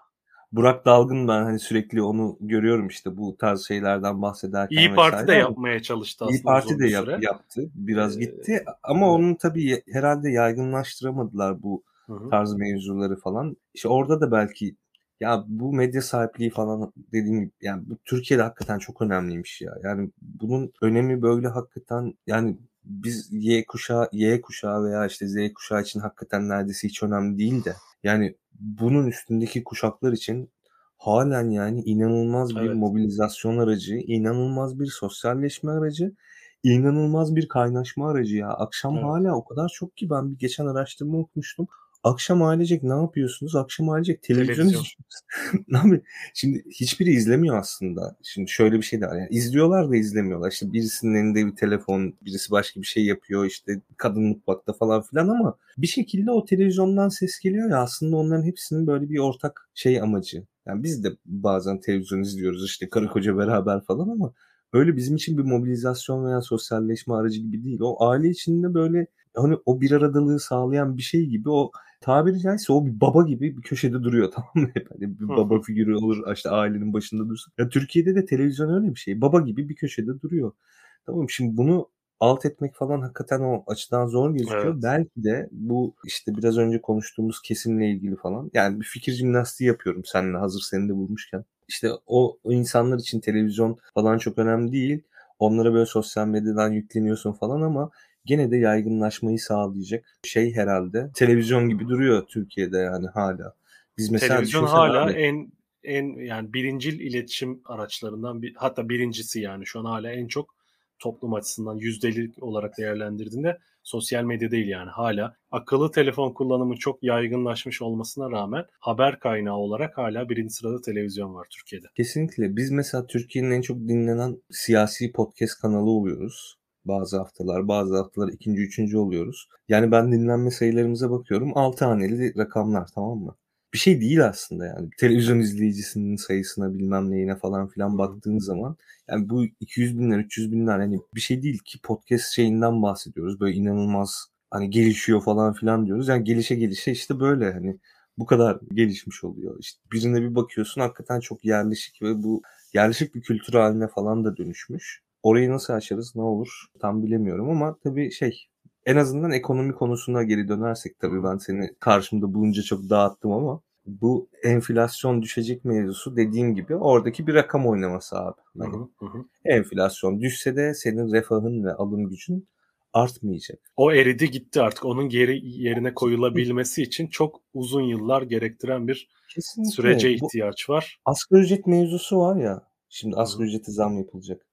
Burak Dalgın ben hani sürekli onu görüyorum işte bu tarz şeylerden bahsederken İyi Parti de yapmaya çalıştı aslında. İyi Parti de yap, yaptı. Biraz ee, gitti ama evet. onun tabii herhalde yaygınlaştıramadılar bu Hı-hı. tarz mevzuları falan. İşte orada da belki ya bu medya sahipliği falan dediğim gibi yani bu Türkiye'de hakikaten çok önemliymiş ya. Yani bunun önemi böyle hakikaten yani biz Y kuşağı, Y kuşağı veya işte Z kuşağı için hakikaten neredeyse hiç önemli değil de yani bunun üstündeki kuşaklar için halen yani inanılmaz bir Evet. mobilizasyon aracı, inanılmaz bir sosyalleşme aracı, inanılmaz bir kaynaşma aracı ya. Akşam Evet. hala o kadar çok ki ben bir geçen araştırma okumuştum. Akşam ailecek ne yapıyorsunuz? Akşam ailecek televizyon Televizyon. izliyorsunuz. [laughs] Abi şimdi hiçbiri izlemiyor aslında. Şimdi şöyle bir şey de var. Yani izliyorlar da izlemiyorlar. İşte birisinin elinde bir telefon, birisi başka bir şey yapıyor. işte kadın mutfakta falan filan ama bir şekilde o televizyondan ses geliyor ya aslında onların hepsinin böyle bir ortak şey amacı. Yani biz de bazen televizyon izliyoruz işte karı koca beraber falan ama öyle bizim için bir mobilizasyon veya sosyalleşme aracı gibi değil. O aile içinde böyle hani o bir aradalığı sağlayan bir şey gibi o tabiri caizse o bir baba gibi bir köşede duruyor [laughs] tamam mı? Hep hani bir baba figürü olur işte ailenin başında dursun. Ya Türkiye'de de televizyon öyle bir şey. Baba gibi bir köşede duruyor. Tamam? Şimdi bunu alt etmek falan hakikaten o açıdan zor gözüküyor. Evet. Belki de bu işte biraz önce konuştuğumuz kesimle ilgili falan. Yani bir fikir jimnastiği yapıyorum seninle hazır seni de bulmuşken. İşte o, o insanlar için televizyon falan çok önemli değil. Onlara böyle sosyal medyadan yükleniyorsun falan ama gene de yaygınlaşmayı sağlayacak şey herhalde. Televizyon gibi duruyor Türkiye'de yani hala. Biz mesela Televizyon hala abi. en en yani birincil iletişim araçlarından bir hatta birincisi yani şu an hala en çok toplum açısından yüzdeli olarak değerlendirdiğinde sosyal medya değil yani hala akıllı telefon kullanımı çok yaygınlaşmış olmasına rağmen haber kaynağı olarak hala birinci sırada televizyon var Türkiye'de. Kesinlikle. Biz mesela Türkiye'nin en çok dinlenen siyasi podcast kanalı oluyoruz. Bazı haftalar, bazı haftalar ikinci, üçüncü oluyoruz. Yani ben dinlenme sayılarımıza bakıyorum. 6 haneli rakamlar tamam mı? Bir şey değil aslında yani. Televizyon izleyicisinin sayısına bilmem neyine falan filan baktığın zaman yani bu 200 binler, 300 binler hani bir şey değil ki podcast şeyinden bahsediyoruz. Böyle inanılmaz hani gelişiyor falan filan diyoruz. Yani gelişe gelişe işte böyle hani bu kadar gelişmiş oluyor. İşte birine bir bakıyorsun hakikaten çok yerleşik ve bu yerleşik bir kültür haline falan da dönüşmüş. Orayı nasıl aşarız ne olur tam bilemiyorum ama tabii şey en azından ekonomi konusuna geri dönersek tabii ben seni karşımda bulunca çok dağıttım ama bu enflasyon düşecek mevzusu dediğim gibi oradaki bir rakam oynaması abi. Hani hı, hı enflasyon düşse de senin refahın ve alım gücün artmayacak. O eridi gitti artık. Onun geri yerine koyulabilmesi için çok uzun yıllar gerektiren bir Kesinlikle. sürece Bu ihtiyaç var. asgari ücret mevzusu var ya. Şimdi asgari ücrete zam yapılacak.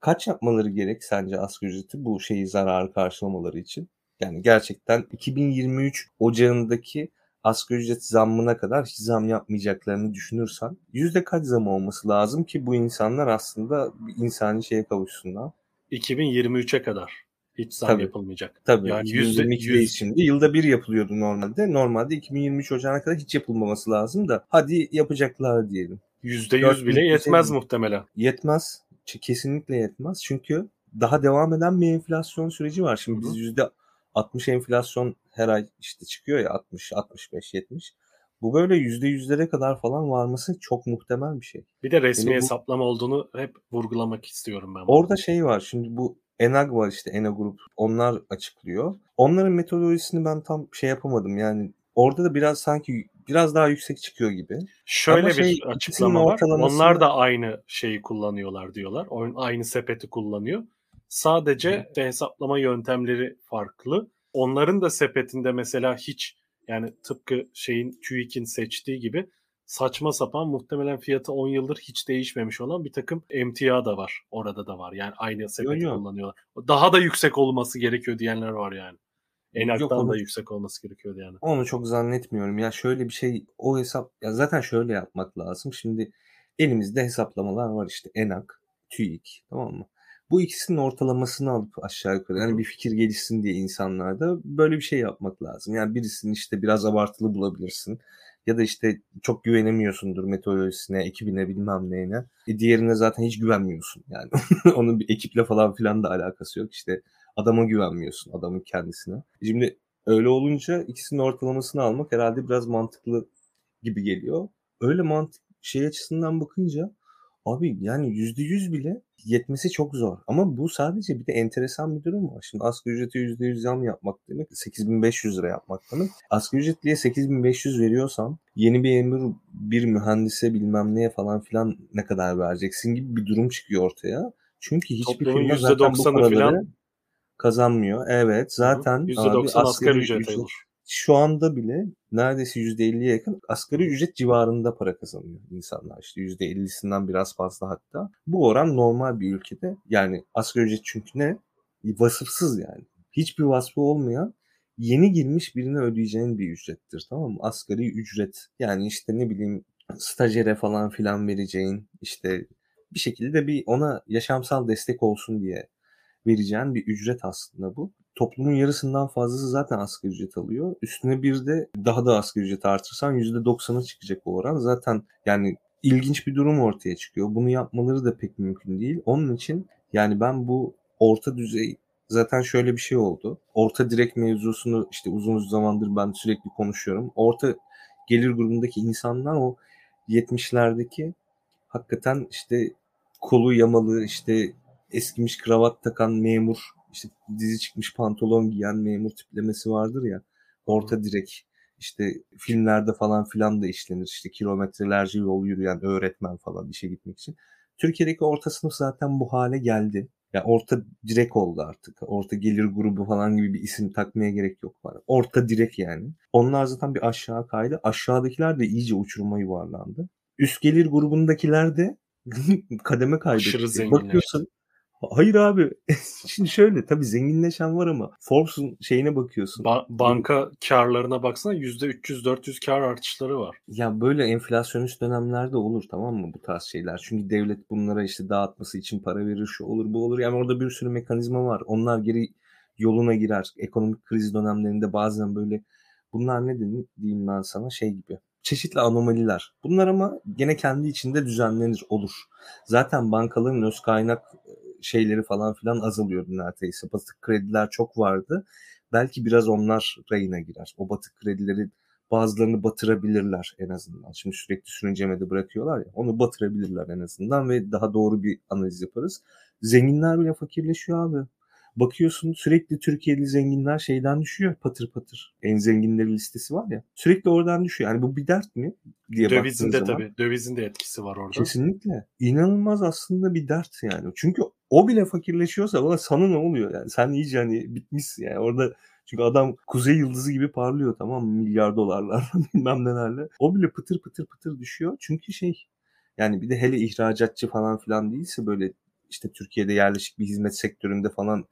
Kaç yapmaları gerek sence asgari ücreti bu şeyi zararı karşılamaları için? Yani gerçekten 2023 ocağındaki asgari ücret zammına kadar hiç zam yapmayacaklarını düşünürsen yüzde kaç zam olması lazım ki bu insanlar aslında bir insani şeye kavuşsunlar? 2023'e kadar hiç zam Tabii. yapılmayacak. Tabii Yani yüzde 2022'deyiz yüz şimdi. Yılda bir yapılıyordu normalde. Normalde 2023 Ocağı'na kadar hiç yapılmaması lazım da hadi yapacaklar diyelim. yüzde yüz 4000 bile yetmez muhtemelen. Yetmez. Kesinlikle yetmez. Çünkü daha devam eden bir enflasyon süreci var. Şimdi biz yüzde 60 enflasyon her ay işte çıkıyor ya 60, 65, 70. Bu böyle yüzde yüzlere kadar falan varması çok muhtemel bir şey. Bir de resmi Yani bu hesaplama olduğunu hep vurgulamak istiyorum ben bunu. orada şey var. Şimdi bu Enag var işte Enag Grup. Onlar açıklıyor. Onların metodolojisini ben tam şey yapamadım. Yani orada da biraz sanki biraz daha yüksek çıkıyor gibi. Şöyle Ama bir şey açıklama var. Onlar ortalamasını da aynı şeyi kullanıyorlar diyorlar. O- Aynı sepeti kullanıyor. Sadece işte hesaplama yöntemleri farklı. Onların da sepetinde mesela hiç yani tıpkı şeyin TÜİK'in seçtiği gibi saçma sapan muhtemelen fiyatı 10 yıldır hiç değişmemiş olan bir takım emtia da var. Orada da var. Yani aynı sepeti yo. kullanıyorlar. Daha da yüksek olması gerekiyor diyenler var yani. Yok Enak'tan onu da yüksek olması gerekiyor yani. Onu çok zannetmiyorum. Ya şöyle bir şey o hesap ya zaten şöyle yapmak lazım. Şimdi elimizde hesaplamalar var işte ENAK, TÜİK tamam mı? Bu ikisinin ortalamasını alıp aşağı yukarı yani bir fikir gelişsin diye insanlarda böyle bir şey yapmak lazım. Yani birisini işte biraz abartılı bulabilirsin. Ya da işte çok güvenemiyorsundur meteorolojisine, ekibine bilmem neyine. E diğerine zaten hiç güvenmiyorsun yani. [laughs] Onun bir ekiple falan filan da alakası yok. İşte adama güvenmiyorsun, adamın kendisine. Şimdi öyle olunca ikisinin ortalamasını almak herhalde biraz mantıklı gibi geliyor. Öyle mantık şey açısından bakınca abi yani yüzde yüz bile yetmesi çok zor. Ama bu sadece bir de enteresan bir durum var. Şimdi asgari yüzde yüz zam yapmak demek 8500 lira yapmak demek. Asgari ücretliye 8500 veriyorsan yeni bir emir bir mühendise bilmem neye falan filan ne kadar vereceksin gibi bir durum çıkıyor ortaya. Çünkü hiçbir Toplumun firma zaten bu %90'ı paraları falan kazanmıyor. Evet hı. zaten abi %90 asgari asgari ücrete ücret olur. şu anda bile neredeyse %50'ye yakın asgari ücret civarında para kazanıyor insanlar. İşte %50'sinden biraz fazla hatta. Bu oran normal bir ülkede. Yani asgari ücret çünkü ne? Vasıfsız yani. Hiçbir vasfı olmayan yeni girmiş birine ödeyeceğin bir ücrettir tamam mı? Asgari ücret. Yani işte ne bileyim stajyere falan filan vereceğin işte bir şekilde bir ona yaşamsal destek olsun diye vereceğin bir ücret aslında bu. Toplumun yarısından fazlası zaten asgari ücret alıyor. Üstüne bir de daha da asgari ücret artırsan %90'a çıkacak o oran. Zaten yani ilginç bir durum ortaya çıkıyor. Bunu yapmaları da pek mümkün değil. Onun için yani ben bu orta düzey zaten şöyle bir şey oldu. Orta direk mevzusunu işte uzun zamandır ben sürekli konuşuyorum. Orta gelir grubundaki insanlar o 70'lerdeki hakikaten işte kolu yamalı işte eskimiş kravat takan memur işte dizi çıkmış pantolon giyen memur tiplemesi vardır ya orta direk işte filmlerde falan filan da işlenir işte kilometrelerce yol yürüyen öğretmen falan işe gitmek için. Türkiye'deki orta sınıf zaten bu hale geldi. Yani orta direk oldu artık. Orta gelir grubu falan gibi bir isim takmaya gerek yok. Var. Orta direk yani. Onlar zaten bir aşağı kaydı. Aşağıdakiler de iyice uçuruma yuvarlandı. Üst gelir grubundakiler de [laughs] kademe kaybetti. Bakıyorsun Hayır abi. [laughs] Şimdi şöyle tabii zenginleşen var ama Forbes'un şeyine bakıyorsun. Ba- banka karlarına baksana %300-400 kar artışları var. Ya böyle enflasyonist dönemlerde olur tamam mı bu tarz şeyler. Çünkü devlet bunlara işte dağıtması için para verir şu olur bu olur. Yani orada bir sürü mekanizma var. Onlar geri yoluna girer. Ekonomik kriz dönemlerinde bazen böyle bunlar ne diyeyim ben sana şey gibi çeşitli anomaliler. Bunlar ama gene kendi içinde düzenlenir olur. Zaten bankaların öz kaynak şeyleri falan filan azalıyordu neredeyse. Batık krediler çok vardı. Belki biraz onlar rayına girer. O batık kredileri bazılarını batırabilirler en azından. Şimdi sürekli sürüncemede bırakıyorlar ya. Onu batırabilirler en azından ve daha doğru bir analiz yaparız. Zenginler bile fakirleşiyor abi. Bakıyorsun sürekli Türkiye'li zenginler şeyden düşüyor patır patır. En zenginleri listesi var ya. Sürekli oradan düşüyor. Yani bu bir dert mi? diye Dövizin de tabii. Dövizin de etkisi var orada. Kesinlikle. İnanılmaz aslında bir dert yani. Çünkü o bile fakirleşiyorsa bana sana ne oluyor yani? Sen iyice hani bitmişsin yani. Orada çünkü adam kuzey yıldızı gibi parlıyor tamam mı? Milyar dolarlar [laughs] bilmem nelerle. O bile pıtır pıtır pıtır düşüyor. Çünkü şey yani bir de hele ihracatçı falan filan değilse böyle işte Türkiye'de yerleşik bir hizmet sektöründe falan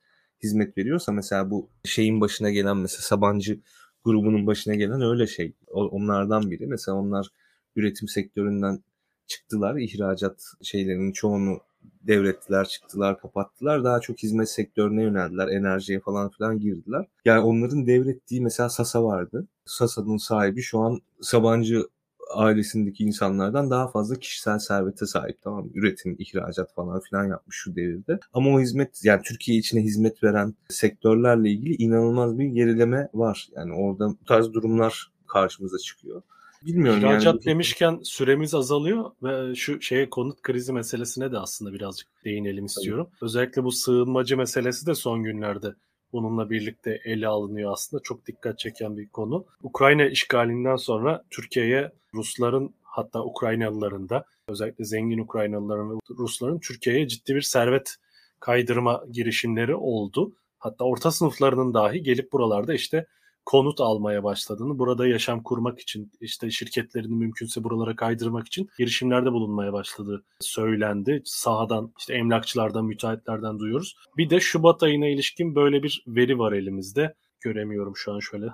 hizmet veriyorsa mesela bu şeyin başına gelen mesela Sabancı grubunun başına gelen öyle şey. Onlardan biri. Mesela onlar üretim sektöründen çıktılar. ihracat şeylerinin çoğunu devrettiler, çıktılar, kapattılar. Daha çok hizmet sektörüne yöneldiler. Enerjiye falan filan girdiler. Yani onların devrettiği mesela Sasa vardı. Sasa'nın sahibi şu an Sabancı ailesindeki insanlardan daha fazla kişisel servete sahip tamam Üretim, ihracat falan filan yapmış şu devirde. Ama o hizmet yani Türkiye içine hizmet veren sektörlerle ilgili inanılmaz bir gerileme var. Yani orada bu tarz durumlar karşımıza çıkıyor. Bilmiyorum İhracat yani. demişken süremiz azalıyor ve şu şeye konut krizi meselesine de aslında birazcık değinelim istiyorum. Tabii. Özellikle bu sığınmacı meselesi de son günlerde bununla birlikte ele alınıyor aslında. Çok dikkat çeken bir konu. Ukrayna işgalinden sonra Türkiye'ye Rusların hatta Ukraynalıların da özellikle zengin Ukraynalıların ve Rusların Türkiye'ye ciddi bir servet kaydırma girişimleri oldu. Hatta orta sınıflarının dahi gelip buralarda işte konut almaya başladığını, burada yaşam kurmak için, işte şirketlerini mümkünse buralara kaydırmak için girişimlerde bulunmaya başladığı söylendi. Sahadan, işte emlakçılardan, müteahhitlerden duyuyoruz. Bir de Şubat ayına ilişkin böyle bir veri var elimizde. Göremiyorum şu an şöyle.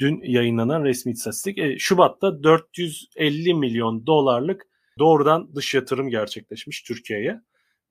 Dün yayınlanan resmi istatistik. E, Şubat'ta 450 milyon dolarlık doğrudan dış yatırım gerçekleşmiş Türkiye'ye.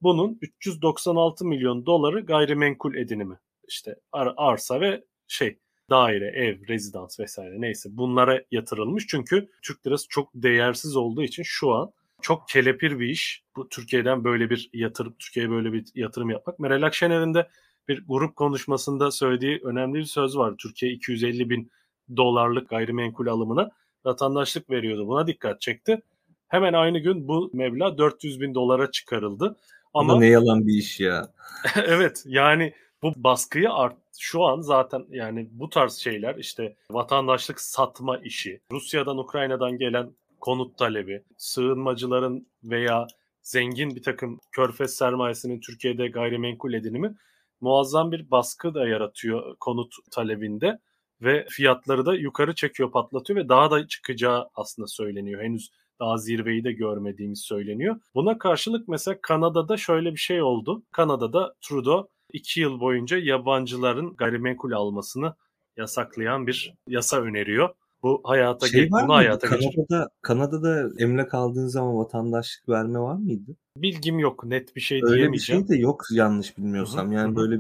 Bunun 396 milyon doları gayrimenkul edinimi. İşte ar- arsa ve şey daire, ev, rezidans vesaire neyse bunlara yatırılmış. Çünkü Türk lirası çok değersiz olduğu için şu an çok kelepir bir iş. Bu Türkiye'den böyle bir yatırım, Türkiye'ye böyle bir yatırım yapmak. Meral Akşener'in de bir grup konuşmasında söylediği önemli bir söz var. Türkiye 250 bin dolarlık gayrimenkul alımına vatandaşlık veriyordu. Buna dikkat çekti. Hemen aynı gün bu meblağ 400 bin dolara çıkarıldı. Ama Bu ne yalan bir iş ya. [laughs] evet yani bu baskıyı art şu an zaten yani bu tarz şeyler işte vatandaşlık satma işi, Rusya'dan Ukrayna'dan gelen konut talebi, sığınmacıların veya zengin bir takım körfez sermayesinin Türkiye'de gayrimenkul edinimi muazzam bir baskı da yaratıyor konut talebinde ve fiyatları da yukarı çekiyor, patlatıyor ve daha da çıkacağı aslında söyleniyor. Henüz daha zirveyi de görmediğimiz söyleniyor. Buna karşılık mesela Kanada'da şöyle bir şey oldu. Kanada'da Trudeau 2 yıl boyunca yabancıların gayrimenkul almasını yasaklayan bir yasa öneriyor. Bu hayata Şey ge- var bunu hayata geçir. Kanada'da, Kanada'da emlak aldığın zaman vatandaşlık verme var mıydı? Bilgim yok, net bir şey Öyle bir diyemeyeceğim. şey de yok yanlış bilmiyorsam. Hı hı, Yani hı. böyle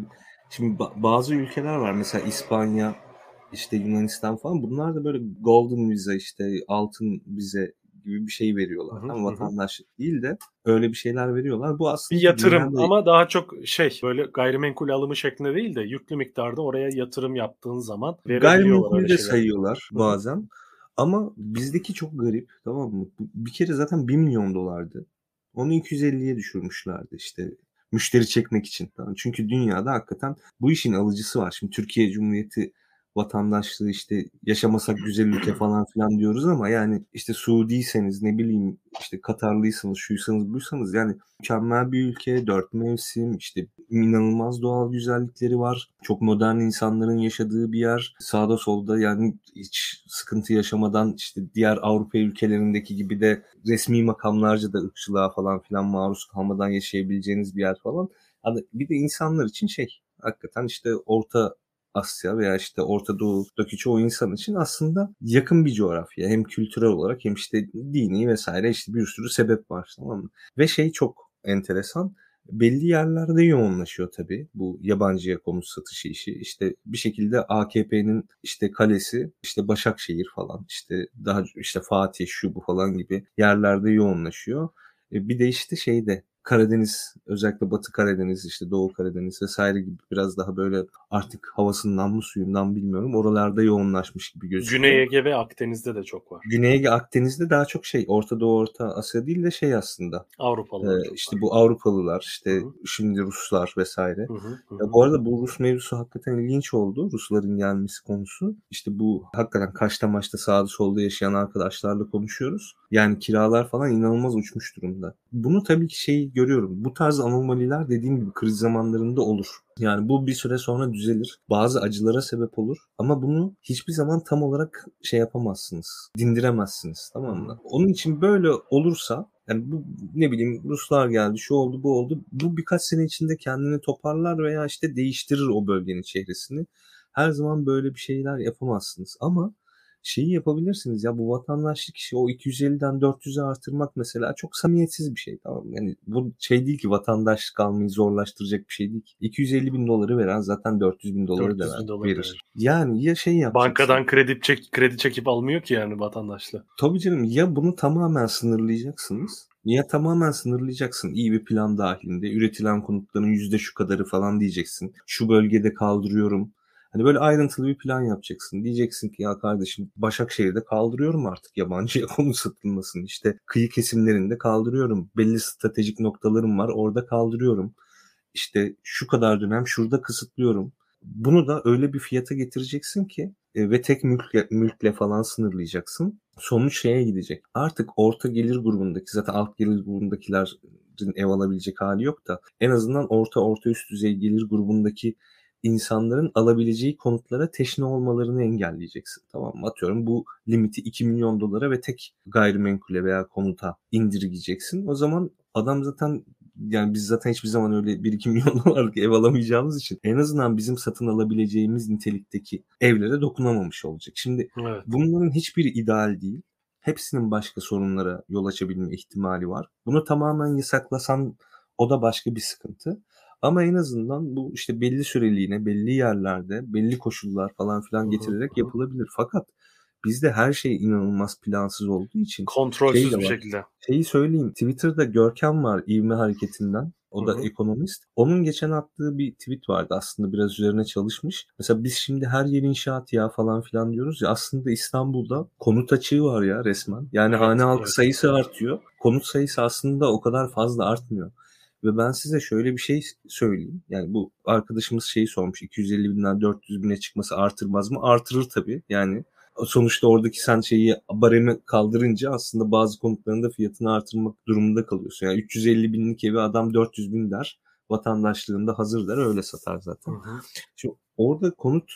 şimdi ba- bazı ülkeler var mesela İspanya, işte Yunanistan falan. Bunlar da böyle golden vize işte altın vize gibi bir şey veriyorlar. Hı hı, Tam hı hı. vatandaşlık değil de öyle bir şeyler veriyorlar. Bu aslında Bir yatırım dünyada- ama daha çok şey böyle gayrimenkul alımı şeklinde değil de yüklü miktarda oraya yatırım yaptığın zaman verebiliyorlar Gayrimenkul öyle de sayıyorlar Hı bazen. Ama bizdeki çok garip tamam mı? Bir kere zaten 1 milyon dolardı. Onu 250'ye düşürmüşlerdi işte müşteri çekmek için. Tamam. Çünkü dünyada hakikaten bu işin alıcısı var. Şimdi Türkiye Cumhuriyeti vatandaşlığı işte yaşamasak güzel ülke falan filan diyoruz ama yani işte Suudiyseniz ne bileyim işte Katarlıysanız şuysanız buysanız yani mükemmel bir ülke, dört mevsim, işte inanılmaz doğal güzellikleri var. Çok modern insanların yaşadığı bir yer. Sağda solda yani hiç sıkıntı yaşamadan işte diğer Avrupa ülkelerindeki gibi de resmi makamlarca da ırkçılığa falan filan maruz kalmadan yaşayabileceğiniz bir yer falan. Hani bir de insanlar için şey hakikaten işte Orta Asya veya işte Orta Doğu'daki çoğu insan için aslında yakın bir coğrafya. Hem kültürel olarak hem işte dini vesaire işte bir sürü sebep var tamam mı? Ve şey çok enteresan. Belli yerlerde yoğunlaşıyor tabii bu yabancıya konut satışı işi. İşte bir şekilde AKP'nin işte kalesi, işte Başakşehir falan, işte daha işte Fatih şu bu falan gibi yerlerde yoğunlaşıyor. E, Bir de işte şeyde Karadeniz özellikle Batı Karadeniz işte Doğu Karadeniz vesaire gibi biraz daha böyle artık havasından mı suyundan bilmiyorum oralarda yoğunlaşmış gibi gözüküyor. Güney Ege ve Akdeniz'de de çok var. Güney Ege Akdeniz'de daha çok şey Orta Doğu Orta Asya değil de şey aslında Avrupalılar e, işte var. bu Avrupalılar işte Hı şimdi Ruslar vesaire. Hı hı, hı Ya bu arada bu Rus mevzusu hakikaten ilginç oldu. Rusların gelmesi konusu. İşte bu hakikaten Kaş'ta maçta sağda solda yaşayan arkadaşlarla konuşuyoruz. Yani kiralar falan inanılmaz uçmuş durumda. Bunu tabii ki şey görüyorum. Bu tarz anomaliler dediğim gibi kriz zamanlarında olur. Yani bu bir süre sonra düzelir. Bazı acılara sebep olur. Ama bunu hiçbir zaman tam olarak şey yapamazsınız. Dindiremezsiniz. Tamam mı? Onun için böyle olursa yani bu ne bileyim Ruslar geldi, şu oldu, bu oldu. Bu birkaç sene içinde kendini toparlar veya işte değiştirir o bölgenin çehresini. Her zaman böyle bir şeyler yapamazsınız. Ama şeyi yapabilirsiniz ya bu vatandaşlık işi o 250'den 400'e artırmak mesela çok samimiyetsiz bir şey tamam? Yani bu şey değil ki vatandaşlık almayı zorlaştıracak bir şey değil ki. 250 bin doları veren zaten 400 bin doları 400 da ver- verir. verir. Yani ya şey yapacaksın. Bankadan kredi çek kredi çekip almıyor ki yani vatandaşlığı. Tabii canım ya bunu tamamen sınırlayacaksınız ya tamamen sınırlayacaksın iyi bir plan dahilinde üretilen konutların yüzde şu kadarı falan diyeceksin. Şu bölgede kaldırıyorum. Hani böyle ayrıntılı bir plan yapacaksın. Diyeceksin ki ya kardeşim Başakşehir'de kaldırıyorum artık yabancıya [laughs] konut satılmasını. İşte kıyı kesimlerinde kaldırıyorum. Belli stratejik noktalarım var orada kaldırıyorum. İşte şu kadar dönem şurada kısıtlıyorum. Bunu da öyle bir fiyata getireceksin ki e, ve tek mülkle, mülkle falan sınırlayacaksın. Sonuç şeye gidecek. Artık orta gelir grubundaki zaten alt gelir grubundakilerin ev alabilecek hali yok da en azından orta orta üst düzey gelir grubundaki insanların alabileceği konutlara teşne olmalarını engelleyeceksin. Tamam mı? Atıyorum bu limiti 2 milyon dolara ve tek gayrimenkule veya konuta indirgeyeceksin. O zaman adam zaten yani biz zaten hiçbir zaman öyle 1-2 [laughs] milyon dolarlık ev alamayacağımız için en azından bizim satın alabileceğimiz nitelikteki evlere dokunamamış olacak. Şimdi Evet. bunların hiçbiri ideal değil. Hepsinin başka sorunlara yol açabilme ihtimali var. Bunu tamamen yasaklasan o da başka bir sıkıntı. Ama en azından bu işte belli süreliğine, belli yerlerde, belli koşullar falan filan getirerek yapılabilir. Fakat bizde her şey inanılmaz plansız olduğu için Kontrolsüz Şey bir şekilde. şeyi söyleyeyim. Twitter'da Görkem var ivme hareketinden. O da Hı hı. ekonomist. Onun geçen attığı bir tweet vardı. Aslında biraz üzerine çalışmış. Mesela biz şimdi her yer inşaat ya falan filan diyoruz ya. Aslında İstanbul'da konut açığı var ya resmen. Yani Evet, hane halkı evet. sayısı artıyor. Konut sayısı aslında o kadar fazla artmıyor. Ve ben size şöyle bir şey söyleyeyim. Yani bu arkadaşımız şeyi sormuş. 250 binden 400 bine çıkması artırmaz mı? Artırır tabii. Yani sonuçta oradaki sen şeyi baremi kaldırınca aslında bazı konutların da fiyatını artırmak durumunda kalıyorsun. Yani 350 binlik evi adam 400 bin der. Vatandaşlığında hazır der öyle satar zaten. Hı hı. Şimdi orada konut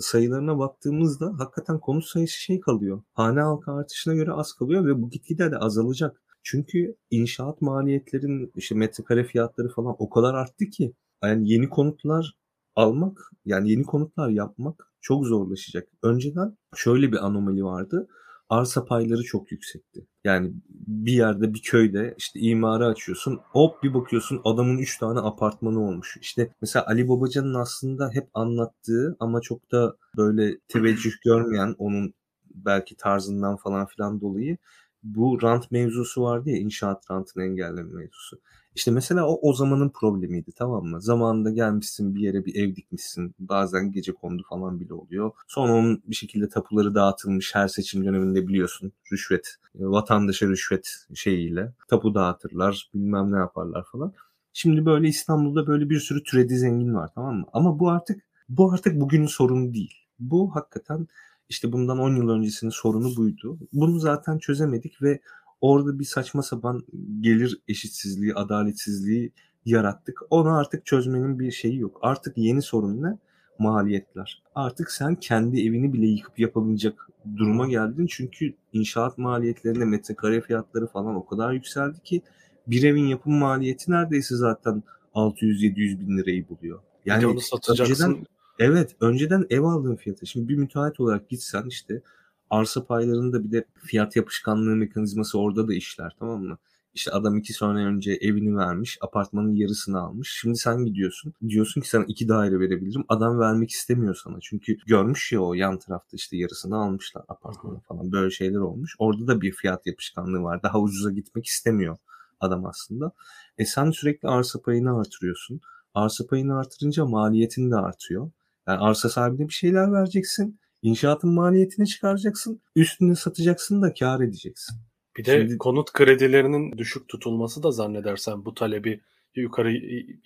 sayılarına baktığımızda hakikaten konut sayısı şey kalıyor. Hane halkı artışına göre az kalıyor ve bu gitgide de azalacak. Çünkü inşaat maliyetlerin işte metrekare fiyatları falan o kadar arttı ki yani yeni konutlar almak yani yeni konutlar yapmak çok zorlaşacak. Önceden şöyle bir anomali vardı. Arsa payları çok yüksekti. Yani bir yerde bir köyde işte imarı açıyorsun. Hop bir bakıyorsun adamın 3 tane apartmanı olmuş. İşte mesela Ali Babacan'ın aslında hep anlattığı ama çok da böyle teveccüh görmeyen onun belki tarzından falan filan dolayı bu rant mevzusu vardı ya inşaat rantını engelleme mevzusu. İşte mesela o o zamanın problemiydi tamam mı? Zamanında gelmişsin bir yere bir ev dikmişsin. Bazen gece kondu falan bile oluyor. Sonra onun bir şekilde tapuları dağıtılmış her seçim döneminde biliyorsun. Rüşvet, e, vatandaşa rüşvet şeyiyle tapu dağıtırlar bilmem ne yaparlar falan. Şimdi böyle İstanbul'da böyle bir sürü türedi zengin var tamam mı? Ama bu artık bu artık bugünün sorunu değil. Bu hakikaten işte bundan 10 yıl öncesinin sorunu buydu. Bunu zaten çözemedik ve orada bir saçma sapan gelir eşitsizliği, adaletsizliği yarattık. Onu artık çözmenin bir şeyi yok. Artık yeni sorun ne? Maliyetler. Artık sen kendi evini bile yıkıp yapamayacak duruma geldin. Çünkü inşaat maliyetlerinde metrekare fiyatları falan o kadar yükseldi ki bir evin yapım maliyeti neredeyse zaten 600-700 bin lirayı buluyor. Yani onu satacaksın. Önceden, evet önceden ev aldığın fiyatı. Şimdi bir müteahhit olarak gitsen işte arsa paylarında bir de fiyat yapışkanlığı mekanizması orada da işler tamam mı? İşte adam iki sene önce evini vermiş, apartmanın yarısını almış. Şimdi sen gidiyorsun. Diyorsun ki sana iki daire verebilirim. Adam vermek istemiyor sana. Çünkü görmüş ya o yan tarafta işte yarısını almışlar apartmanı falan. Böyle şeyler olmuş. Orada da bir fiyat yapışkanlığı var. Daha ucuza gitmek istemiyor adam aslında. E sen sürekli arsa payını artırıyorsun. Arsa payını artırınca maliyetin de artıyor. Yani arsa sahibine bir şeyler vereceksin. İnşaatın maliyetini çıkaracaksın. Üstüne satacaksın da kar edeceksin. Bir de Şimdi, konut kredilerinin düşük tutulması da zannedersen bu talebi yukarı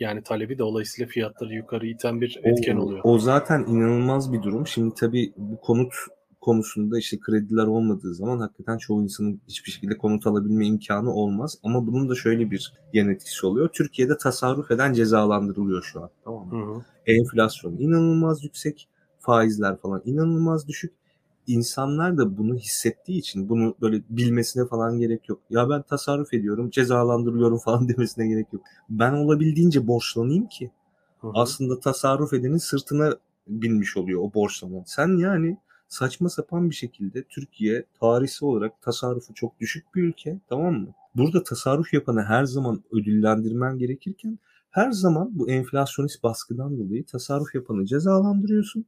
yani talebi de dolayısıyla fiyatları yukarı iten bir etken o, oluyor. O zaten inanılmaz bir durum. Şimdi tabii bu konut konusunda işte krediler olmadığı zaman hakikaten çoğu insanın hiçbir şekilde konut alabilme imkanı olmaz. Ama bunun da şöyle bir yan etkisi oluyor. Türkiye'de tasarruf eden cezalandırılıyor şu an. Tamam mı? Hı hı. Enflasyon inanılmaz yüksek faizler falan inanılmaz düşük. İnsanlar da bunu hissettiği için bunu böyle bilmesine falan gerek yok. Ya ben tasarruf ediyorum, cezalandırıyorum falan [laughs] demesine gerek yok. Ben olabildiğince borçlanayım ki Hı-hı. aslında tasarruf edenin sırtına binmiş oluyor o borçlanan. Sen yani saçma sapan bir şekilde Türkiye tarihsel olarak tasarrufu çok düşük bir ülke tamam mı? Burada tasarruf yapanı her zaman ödüllendirmen gerekirken her zaman bu enflasyonist baskıdan dolayı tasarruf yapanı cezalandırıyorsun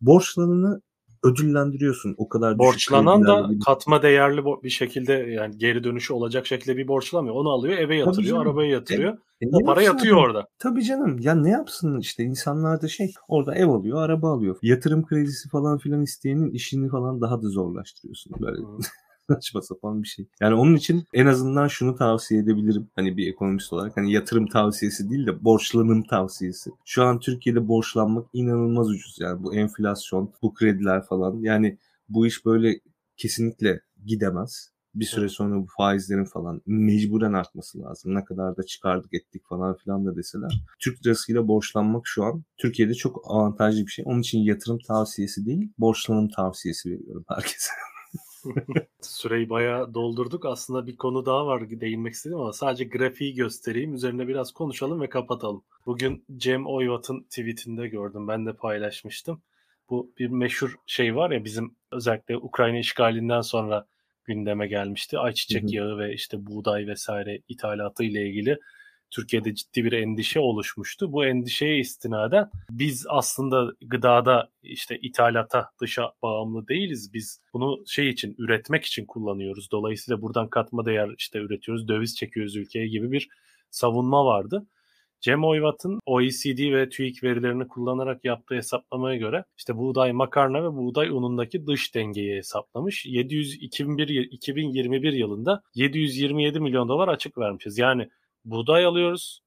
borçlananı ödüllendiriyorsun. O kadar borçlanan da bir... katma değerli bir şekilde yani geri dönüşü olacak şekilde bir borçlamıyor. Onu alıyor eve yatırıyor, arabaya yatırıyor. E, e, o para yatıyor abi? orada. Tabii canım. Ya ne yapsın işte insanlar da şey orada ev alıyor, araba alıyor. Yatırım kredisi falan filan isteyenin işini falan daha da zorlaştırıyorsun böyle. Hmm. [laughs] Saçma sapan bir şey. Yani onun için en azından şunu tavsiye edebilirim. Hani bir ekonomist olarak hani yatırım tavsiyesi değil de borçlanım tavsiyesi. Şu an Türkiye'de borçlanmak inanılmaz ucuz. Yani bu enflasyon, bu krediler falan. Yani bu iş böyle kesinlikle gidemez. Bir süre sonra bu faizlerin falan mecburen artması lazım. Ne kadar da çıkardık ettik falan filan da deseler. Türk lirasıyla borçlanmak şu an Türkiye'de çok avantajlı bir şey. Onun için yatırım tavsiyesi değil, borçlanım tavsiyesi veriyorum herkese. [laughs] Süreyi bayağı doldurduk. Aslında bir konu daha var değinmek istedim ama sadece grafiği göstereyim. Üzerine biraz konuşalım ve kapatalım. Bugün Cem Oyvat'ın tweetinde gördüm. Ben de paylaşmıştım. Bu bir meşhur şey var ya bizim özellikle Ukrayna işgalinden sonra gündeme gelmişti. Ayçiçek hı hı. yağı ve işte buğday vesaire ithalatı ile ilgili Türkiye'de ciddi bir endişe oluşmuştu. Bu endişeye istinaden biz aslında gıdada işte ithalata dışa bağımlı değiliz. Biz bunu şey için üretmek için kullanıyoruz. Dolayısıyla buradan katma değer işte üretiyoruz, döviz çekiyoruz ülkeye gibi bir savunma vardı. Cem Oyvat'ın OECD ve TÜİK verilerini kullanarak yaptığı hesaplamaya göre işte buğday, makarna ve buğday unundaki dış dengeyi hesaplamış. 700 2001 2021 yılında 727 milyon dolar açık vermişiz. Yani buğday alıyoruz.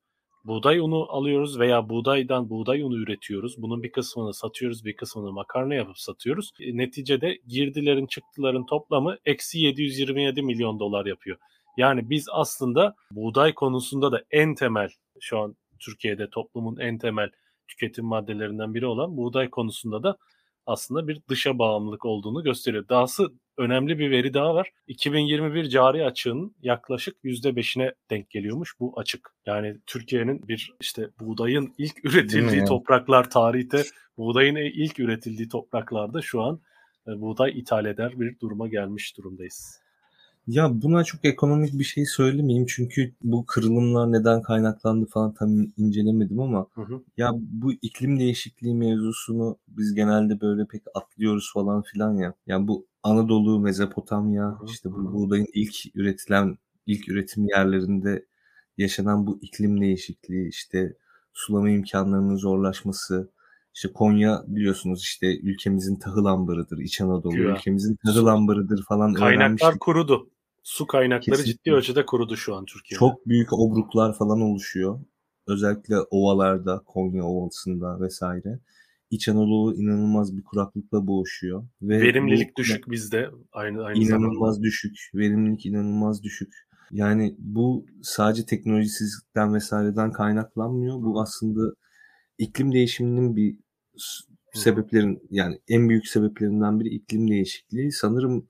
Buğday unu alıyoruz veya buğdaydan buğday unu üretiyoruz. Bunun bir kısmını satıyoruz, bir kısmını makarna yapıp satıyoruz. E, neticede girdilerin çıktıların toplamı eksi 727 milyon dolar yapıyor. Yani biz aslında buğday konusunda da en temel şu an Türkiye'de toplumun en temel tüketim maddelerinden biri olan buğday konusunda da aslında bir dışa bağımlılık olduğunu gösteriyor. Dahası önemli bir veri daha var. 2021 cari açığının yaklaşık %5'ine denk geliyormuş bu açık. Yani Türkiye'nin bir işte buğdayın ilk üretildiği topraklar tarihte buğdayın ilk üretildiği topraklarda şu an e, buğday ithal eder bir duruma gelmiş durumdayız. Ya buna çok ekonomik bir şey söylemeyeyim çünkü bu kırılımlar neden kaynaklandı falan tam incelemedim ama hı hı. ya bu iklim değişikliği mevzusunu biz genelde böyle pek atlıyoruz falan filan ya. Yani bu Anadolu, Mezopotamya hı hı. işte bu buğdayın ilk üretilen ilk üretim yerlerinde yaşanan bu iklim değişikliği işte sulama imkanlarının zorlaşması işte Konya biliyorsunuz işte ülkemizin tahıl ambarıdır. İç Anadolu ya. ülkemizin tahıl ambarıdır falan. Kaynaklar öğrenmiştim. kurudu. Su kaynakları Kesinlikle. ciddi ölçüde kurudu şu an Türkiye'de. Çok büyük obruklar falan oluşuyor. Özellikle ovalarda, Konya Ovası'nda vesaire. İç Anadolu inanılmaz bir kuraklıkla boğuşuyor. Ve Verimlilik bu, düşük bizde aynı aynı inanılmaz zamanda. düşük. Verimlilik inanılmaz düşük. Yani bu sadece teknolojisizlikten vesaireden kaynaklanmıyor. Bu aslında iklim değişiminin bir sebeplerin yani en büyük sebeplerinden biri iklim değişikliği. Sanırım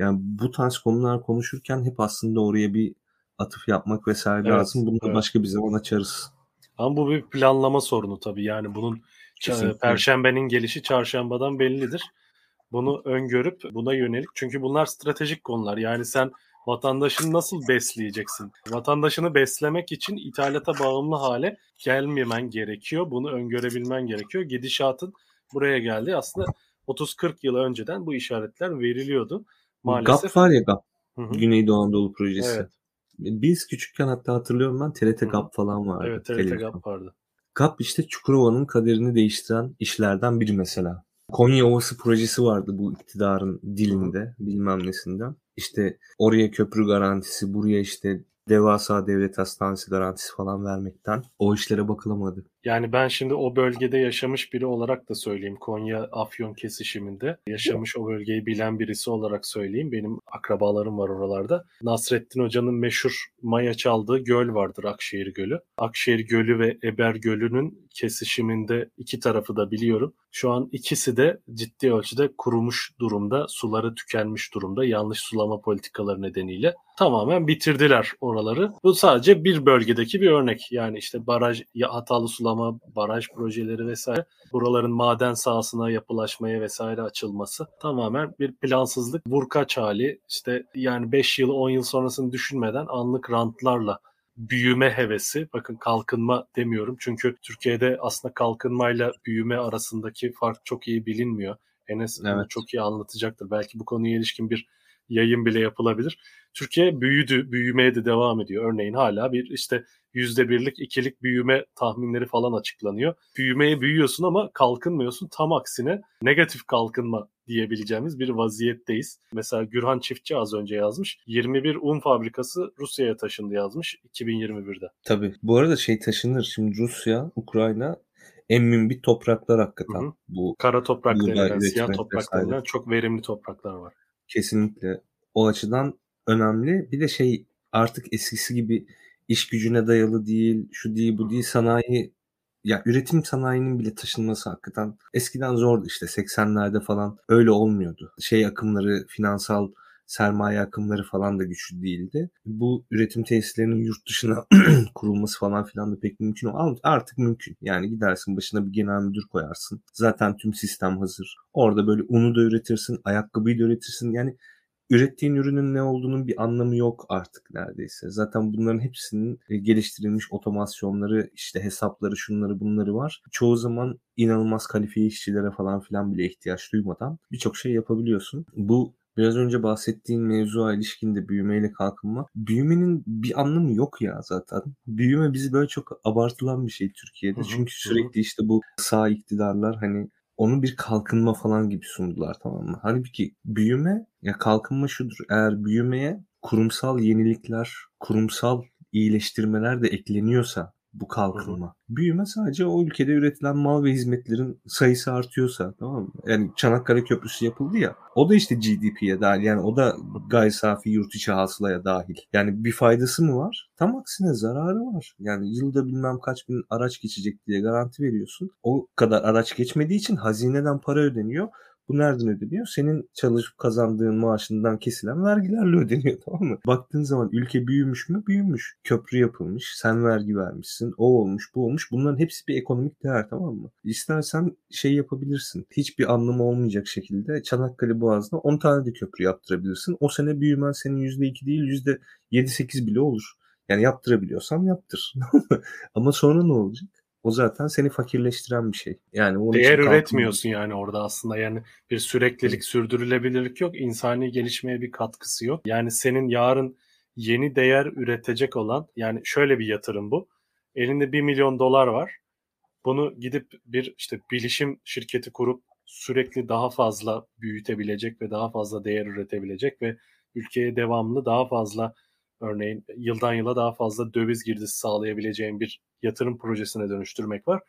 yani bu tarz konular konuşurken hep aslında oraya bir atıf yapmak vesaire evet, lazım. Bunu evet. başka bir zaman açarız. Ama bu bir planlama sorunu tabii. Yani bunun Kesinlikle. perşembenin gelişi çarşambadan bellidir. Bunu öngörüp buna yönelik çünkü bunlar stratejik konular. Yani sen vatandaşını nasıl besleyeceksin? Vatandaşını beslemek için ithalata bağımlı hale gelmemen gerekiyor. Bunu öngörebilmen gerekiyor. Gidişatın buraya geldi. Aslında 30-40 yıl önceden bu işaretler veriliyordu. Maalesef. GAP var ya GAP. Hı-hı. Güneydoğu Anadolu projesi. Evet. Biz küçükken hatta hatırlıyorum ben TRT Hı-hı. GAP falan vardı. Evet TRT televizyon. GAP vardı. GAP işte Çukurova'nın kaderini değiştiren işlerden biri mesela. Konya Ovası projesi vardı bu iktidarın dilinde, bilmem nesinden. İşte oraya köprü garantisi, buraya işte devasa devlet hastanesi garantisi falan vermekten o işlere bakılamadı. Yani ben şimdi o bölgede yaşamış biri olarak da söyleyeyim. Konya Afyon kesişiminde yaşamış o bölgeyi bilen birisi olarak söyleyeyim. Benim akrabalarım var oralarda. Nasrettin Hoca'nın meşhur maya çaldığı göl vardır Akşehir Gölü. Akşehir Gölü ve Eber Gölü'nün kesişiminde iki tarafı da biliyorum. Şu an ikisi de ciddi ölçüde kurumuş durumda, suları tükenmiş durumda yanlış sulama politikaları nedeniyle tamamen bitirdiler oraları. Bu sadece bir bölgedeki bir örnek. Yani işte baraj, hatalı sulama, baraj projeleri vesaire. Buraların maden sahasına yapılaşmaya vesaire açılması tamamen bir plansızlık, vurkaç hali. İşte yani 5 yıl 10 yıl sonrasını düşünmeden anlık rantlarla büyüme hevesi. Bakın kalkınma demiyorum. Çünkü Türkiye'de aslında kalkınmayla büyüme arasındaki fark çok iyi bilinmiyor. Enes evet. çok iyi anlatacaktır. Belki bu konuya ilişkin bir yayın bile yapılabilir. Türkiye büyüdü, büyümeye de devam ediyor. Örneğin hala bir işte yüzde birlik, ikilik büyüme tahminleri falan açıklanıyor. Büyümeye büyüyorsun ama kalkınmıyorsun. Tam aksine negatif kalkınma diyebileceğimiz bir vaziyetteyiz. Mesela Gürhan Çiftçi az önce yazmış. 21 un fabrikası Rusya'ya taşındı yazmış 2021'de. Tabii. Bu arada şey taşınır. Şimdi Rusya, Ukrayna en mümbit topraklar hakikaten. Hı hı. Bu kara toprak denilen, siyah toprak denilen çok verimli topraklar var. Kesinlikle. O açıdan önemli. Bir de şey artık eskisi gibi iş gücüne dayalı değil, şu değil, bu değil sanayi ya üretim sanayinin bile taşınması hakikaten eskiden zordu işte 80'lerde falan öyle olmuyordu. Şey akımları, finansal sermaye akımları falan da güçlü değildi. Bu üretim tesislerinin yurt dışına [clears throat] kurulması falan filan da pek mümkün ama artık mümkün. Yani gidersin başına bir genel müdür koyarsın. Zaten tüm sistem hazır. Orada böyle unu da üretirsin, ayakkabıyı da üretirsin. Yani ürettiğin ürünün ne olduğunun bir anlamı yok artık neredeyse. Zaten bunların hepsinin e, geliştirilmiş otomasyonları, işte hesapları, şunları bunları var. Çoğu zaman inanılmaz kalifiye işçilere falan filan bile ihtiyaç duymadan birçok şey yapabiliyorsun. Bu biraz önce bahsettiğin mevzuya ilişkinde büyümeyle kalkınma. Büyümenin bir anlamı yok ya zaten. Büyüme bizi böyle çok abartılan bir şey Türkiye'de. Hı hı, Çünkü sürekli hı. işte bu sağ iktidarlar hani onu bir kalkınma falan gibi sundular tamam mı? Halbuki büyüme ya kalkınma şudur. Eğer büyümeye kurumsal yenilikler, kurumsal iyileştirmeler de ekleniyorsa bu kalkınma. Hı hı. Büyüme sadece o ülkede üretilen mal ve hizmetlerin sayısı artıyorsa tamam mı? Yani Çanakkale Köprüsü yapıldı ya. O da işte GDP'ye dahil. Yani o da gayri safi yurt içi hasılaya dahil. Yani bir faydası mı var? Tam aksine zararı var. Yani yılda bilmem kaç bin araç geçecek diye garanti veriyorsun. O kadar araç geçmediği için hazineden para ödeniyor. Bu nereden ödeniyor? Senin çalışıp kazandığın maaşından kesilen vergilerle ödeniyor [laughs] tamam mı? Baktığın zaman ülke büyümüş mü? Büyümüş. Köprü yapılmış. Sen vergi vermişsin. O olmuş bu olmuş. Bunların hepsi bir ekonomik değer tamam mı? İstersen şey yapabilirsin. Hiçbir anlamı olmayacak şekilde Çanakkale Boğazı'na 10 tane de köprü yaptırabilirsin. O sene büyümen senin %2 değil %7-8 bile olur. Yani yaptırabiliyorsan yaptır. [laughs] Ama sonra ne olacak? O zaten seni fakirleştiren bir şey. Yani onun Değer üretmiyorsun yani orada aslında. Yani bir süreklilik, sürdürülebilirlik yok. İnsani gelişmeye bir katkısı yok. Yani senin yarın yeni değer üretecek olan yani şöyle bir yatırım bu. Elinde 1 milyon dolar var. Bunu gidip bir işte bilişim şirketi kurup sürekli daha fazla büyütebilecek ve daha fazla değer üretebilecek ve ülkeye devamlı daha fazla örneğin yıldan yıla daha fazla döviz girdisi sağlayabileceğin bir yatırım projesine dönüştürmek var.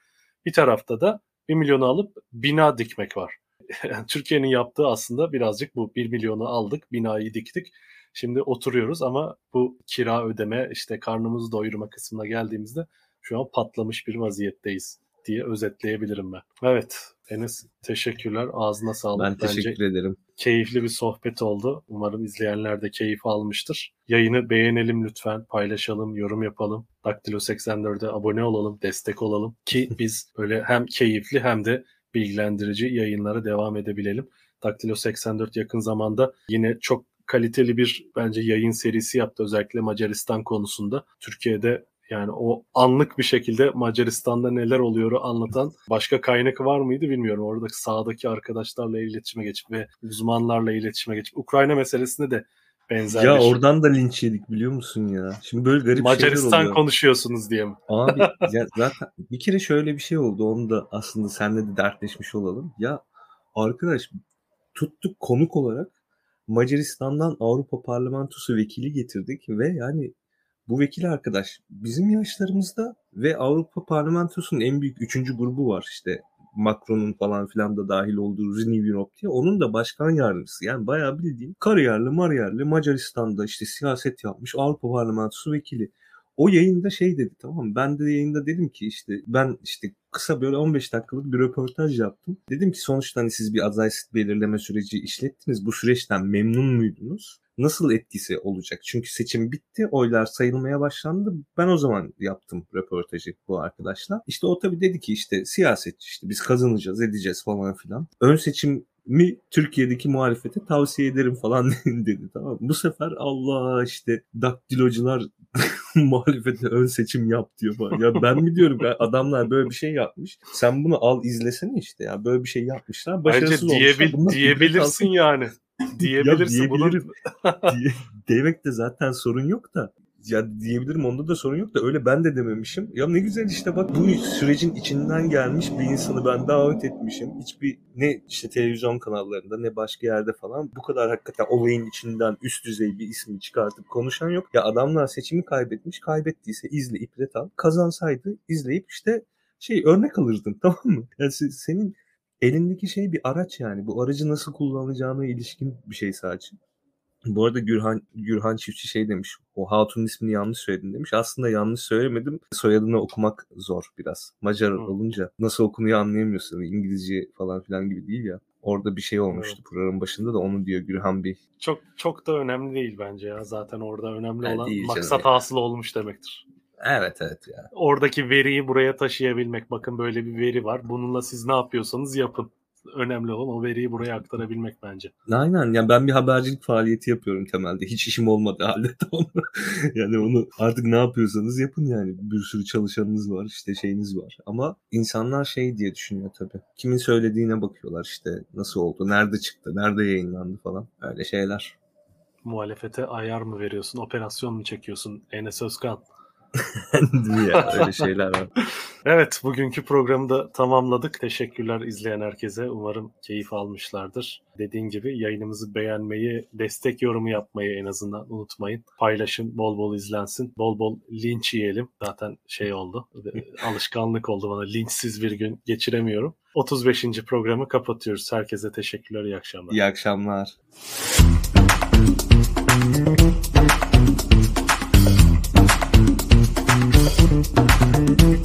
Bir tarafta da 1 milyonu alıp bina dikmek var. Yani [laughs] Türkiye'nin yaptığı aslında birazcık bu 1 milyonu aldık, binayı diktik. Şimdi oturuyoruz ama bu kira ödeme, işte karnımızı doyurma kısmına geldiğimizde şu an patlamış bir vaziyetteyiz diye özetleyebilirim ben. Evet Enes teşekkürler. Ağzına sağlık. Ben teşekkür Bence ederim. Keyifli bir sohbet oldu. Umarım izleyenler de keyif almıştır. Yayını beğenelim lütfen. Paylaşalım, yorum yapalım. Daktilo 84'e abone olalım, destek olalım ki [laughs] biz böyle hem keyifli hem de bilgilendirici yayınlara devam edebilelim. Daktilo 84 yakın zamanda yine çok kaliteli bir bence yayın serisi yaptı özellikle Macaristan konusunda. Türkiye'de yani o anlık bir şekilde Macaristan'da neler oluyor anlatan başka kaynak var mıydı bilmiyorum. Orada sağdaki arkadaşlarla iletişime geçip ve uzmanlarla iletişime geçip Ukrayna meselesinde de benzer Ya bir... oradan da linç yedik biliyor musun ya? Şimdi böyle garip Macaristan şeyler oluyor. konuşuyorsunuz diye mi? Abi ya zaten bir kere şöyle bir şey oldu. Onu da aslında senle de dertleşmiş olalım. Ya arkadaş tuttuk konuk olarak Macaristan'dan Avrupa Parlamentosu vekili getirdik ve yani bu vekil arkadaş bizim yaşlarımızda ve Avrupa Parlamentosu'nun en büyük üçüncü grubu var işte Macron'un falan filan da dahil olduğu Renew Europe diye. Onun da başkan yardımcısı. Yani bayağı bildiğin kariyerli mariyerli Macaristan'da işte siyaset yapmış Avrupa Parlamentosu vekili. O yayında şey dedi tamam? Ben de yayında dedim ki işte ben işte kısa böyle 15 dakikalık bir röportaj yaptım. Dedim ki sonuçta hani siz bir aday belirleme süreci işlettiniz. Bu süreçten memnun muydunuz? Nasıl etkisi olacak? Çünkü seçim bitti, oylar sayılmaya başlandı. Ben o zaman yaptım röportajı bu arkadaşla. İşte o tabii dedi ki işte siyaset işte biz kazanacağız, edeceğiz falan filan. Ön seçim mi Türkiye'deki muhalefete tavsiye ederim falan [laughs] dedi tamam Bu sefer Allah işte daktilocular [laughs] muhalefete ön seçim yap diyor falan. Ya ben mi diyorum ya adamlar böyle bir şey yapmış. Sen bunu al izlesene işte ya böyle bir şey yapmışlar. Başarısız Bence diyebil, olmuşlar. diyebilirsin yani [laughs] diyebilirsin. ya diyebilirim. [laughs] Diye, demek de zaten sorun yok da ya diyebilirim onda da sorun yok da öyle ben de dememişim. Ya ne güzel işte bak bu sürecin içinden gelmiş bir insanı ben davet etmişim. Hiçbir ne işte televizyon kanallarında ne başka yerde falan bu kadar hakikaten olayın içinden üst düzey bir ismi çıkartıp konuşan yok. Ya adamlar seçimi kaybetmiş. Kaybettiyse izle ibret al. Kazansaydı izleyip işte şey örnek alırdın [laughs] tamam mı? Yani senin elindeki şey bir araç yani. Bu aracı nasıl kullanacağına ilişkin bir şey sadece. Bu arada Gürhan, Gürhan Çiftçi şey demiş. O Hatun'un ismini yanlış söyledin demiş. Aslında yanlış söylemedim. Soyadını okumak zor biraz. Macar hmm. olunca nasıl okunuyor anlayamıyorsun. İngilizce falan filan gibi değil ya. Orada bir şey olmuştu evet. programın başında da onu diyor Gürhan Bey. Çok çok da önemli değil bence ya. Zaten orada önemli yani olan maksat hasıl olmuş demektir. Evet evet ya. Oradaki veriyi buraya taşıyabilmek. Bakın böyle bir veri var. Bununla siz ne yapıyorsanız yapın. Önemli olan o veriyi buraya aktarabilmek bence. Aynen. Yani ben bir habercilik faaliyeti yapıyorum temelde. Hiç işim olmadı halde [laughs] tamam yani onu artık ne yapıyorsanız yapın yani. Bir sürü çalışanınız var, işte şeyiniz var. Ama insanlar şey diye düşünüyor tabii. Kimin söylediğine bakıyorlar işte nasıl oldu, nerede çıktı, nerede yayınlandı falan. Öyle şeyler. Muhalefete ayar mı veriyorsun, operasyon mu çekiyorsun Enes Özkan? [laughs] Ya? Öyle şeyler var. Evet bugünkü programı da tamamladık. Teşekkürler izleyen herkese. Umarım keyif almışlardır. Dediğim gibi yayınımızı beğenmeyi, destek yorumu yapmayı en azından unutmayın. Paylaşın, bol bol izlensin. Bol bol linç yiyelim. Zaten şey oldu. [laughs] Alışkanlık oldu bana. Linçsiz bir gün geçiremiyorum. 35. programı kapatıyoruz. Herkese teşekkürler, iyi akşamlar. İyi akşamlar. Mm-hmm.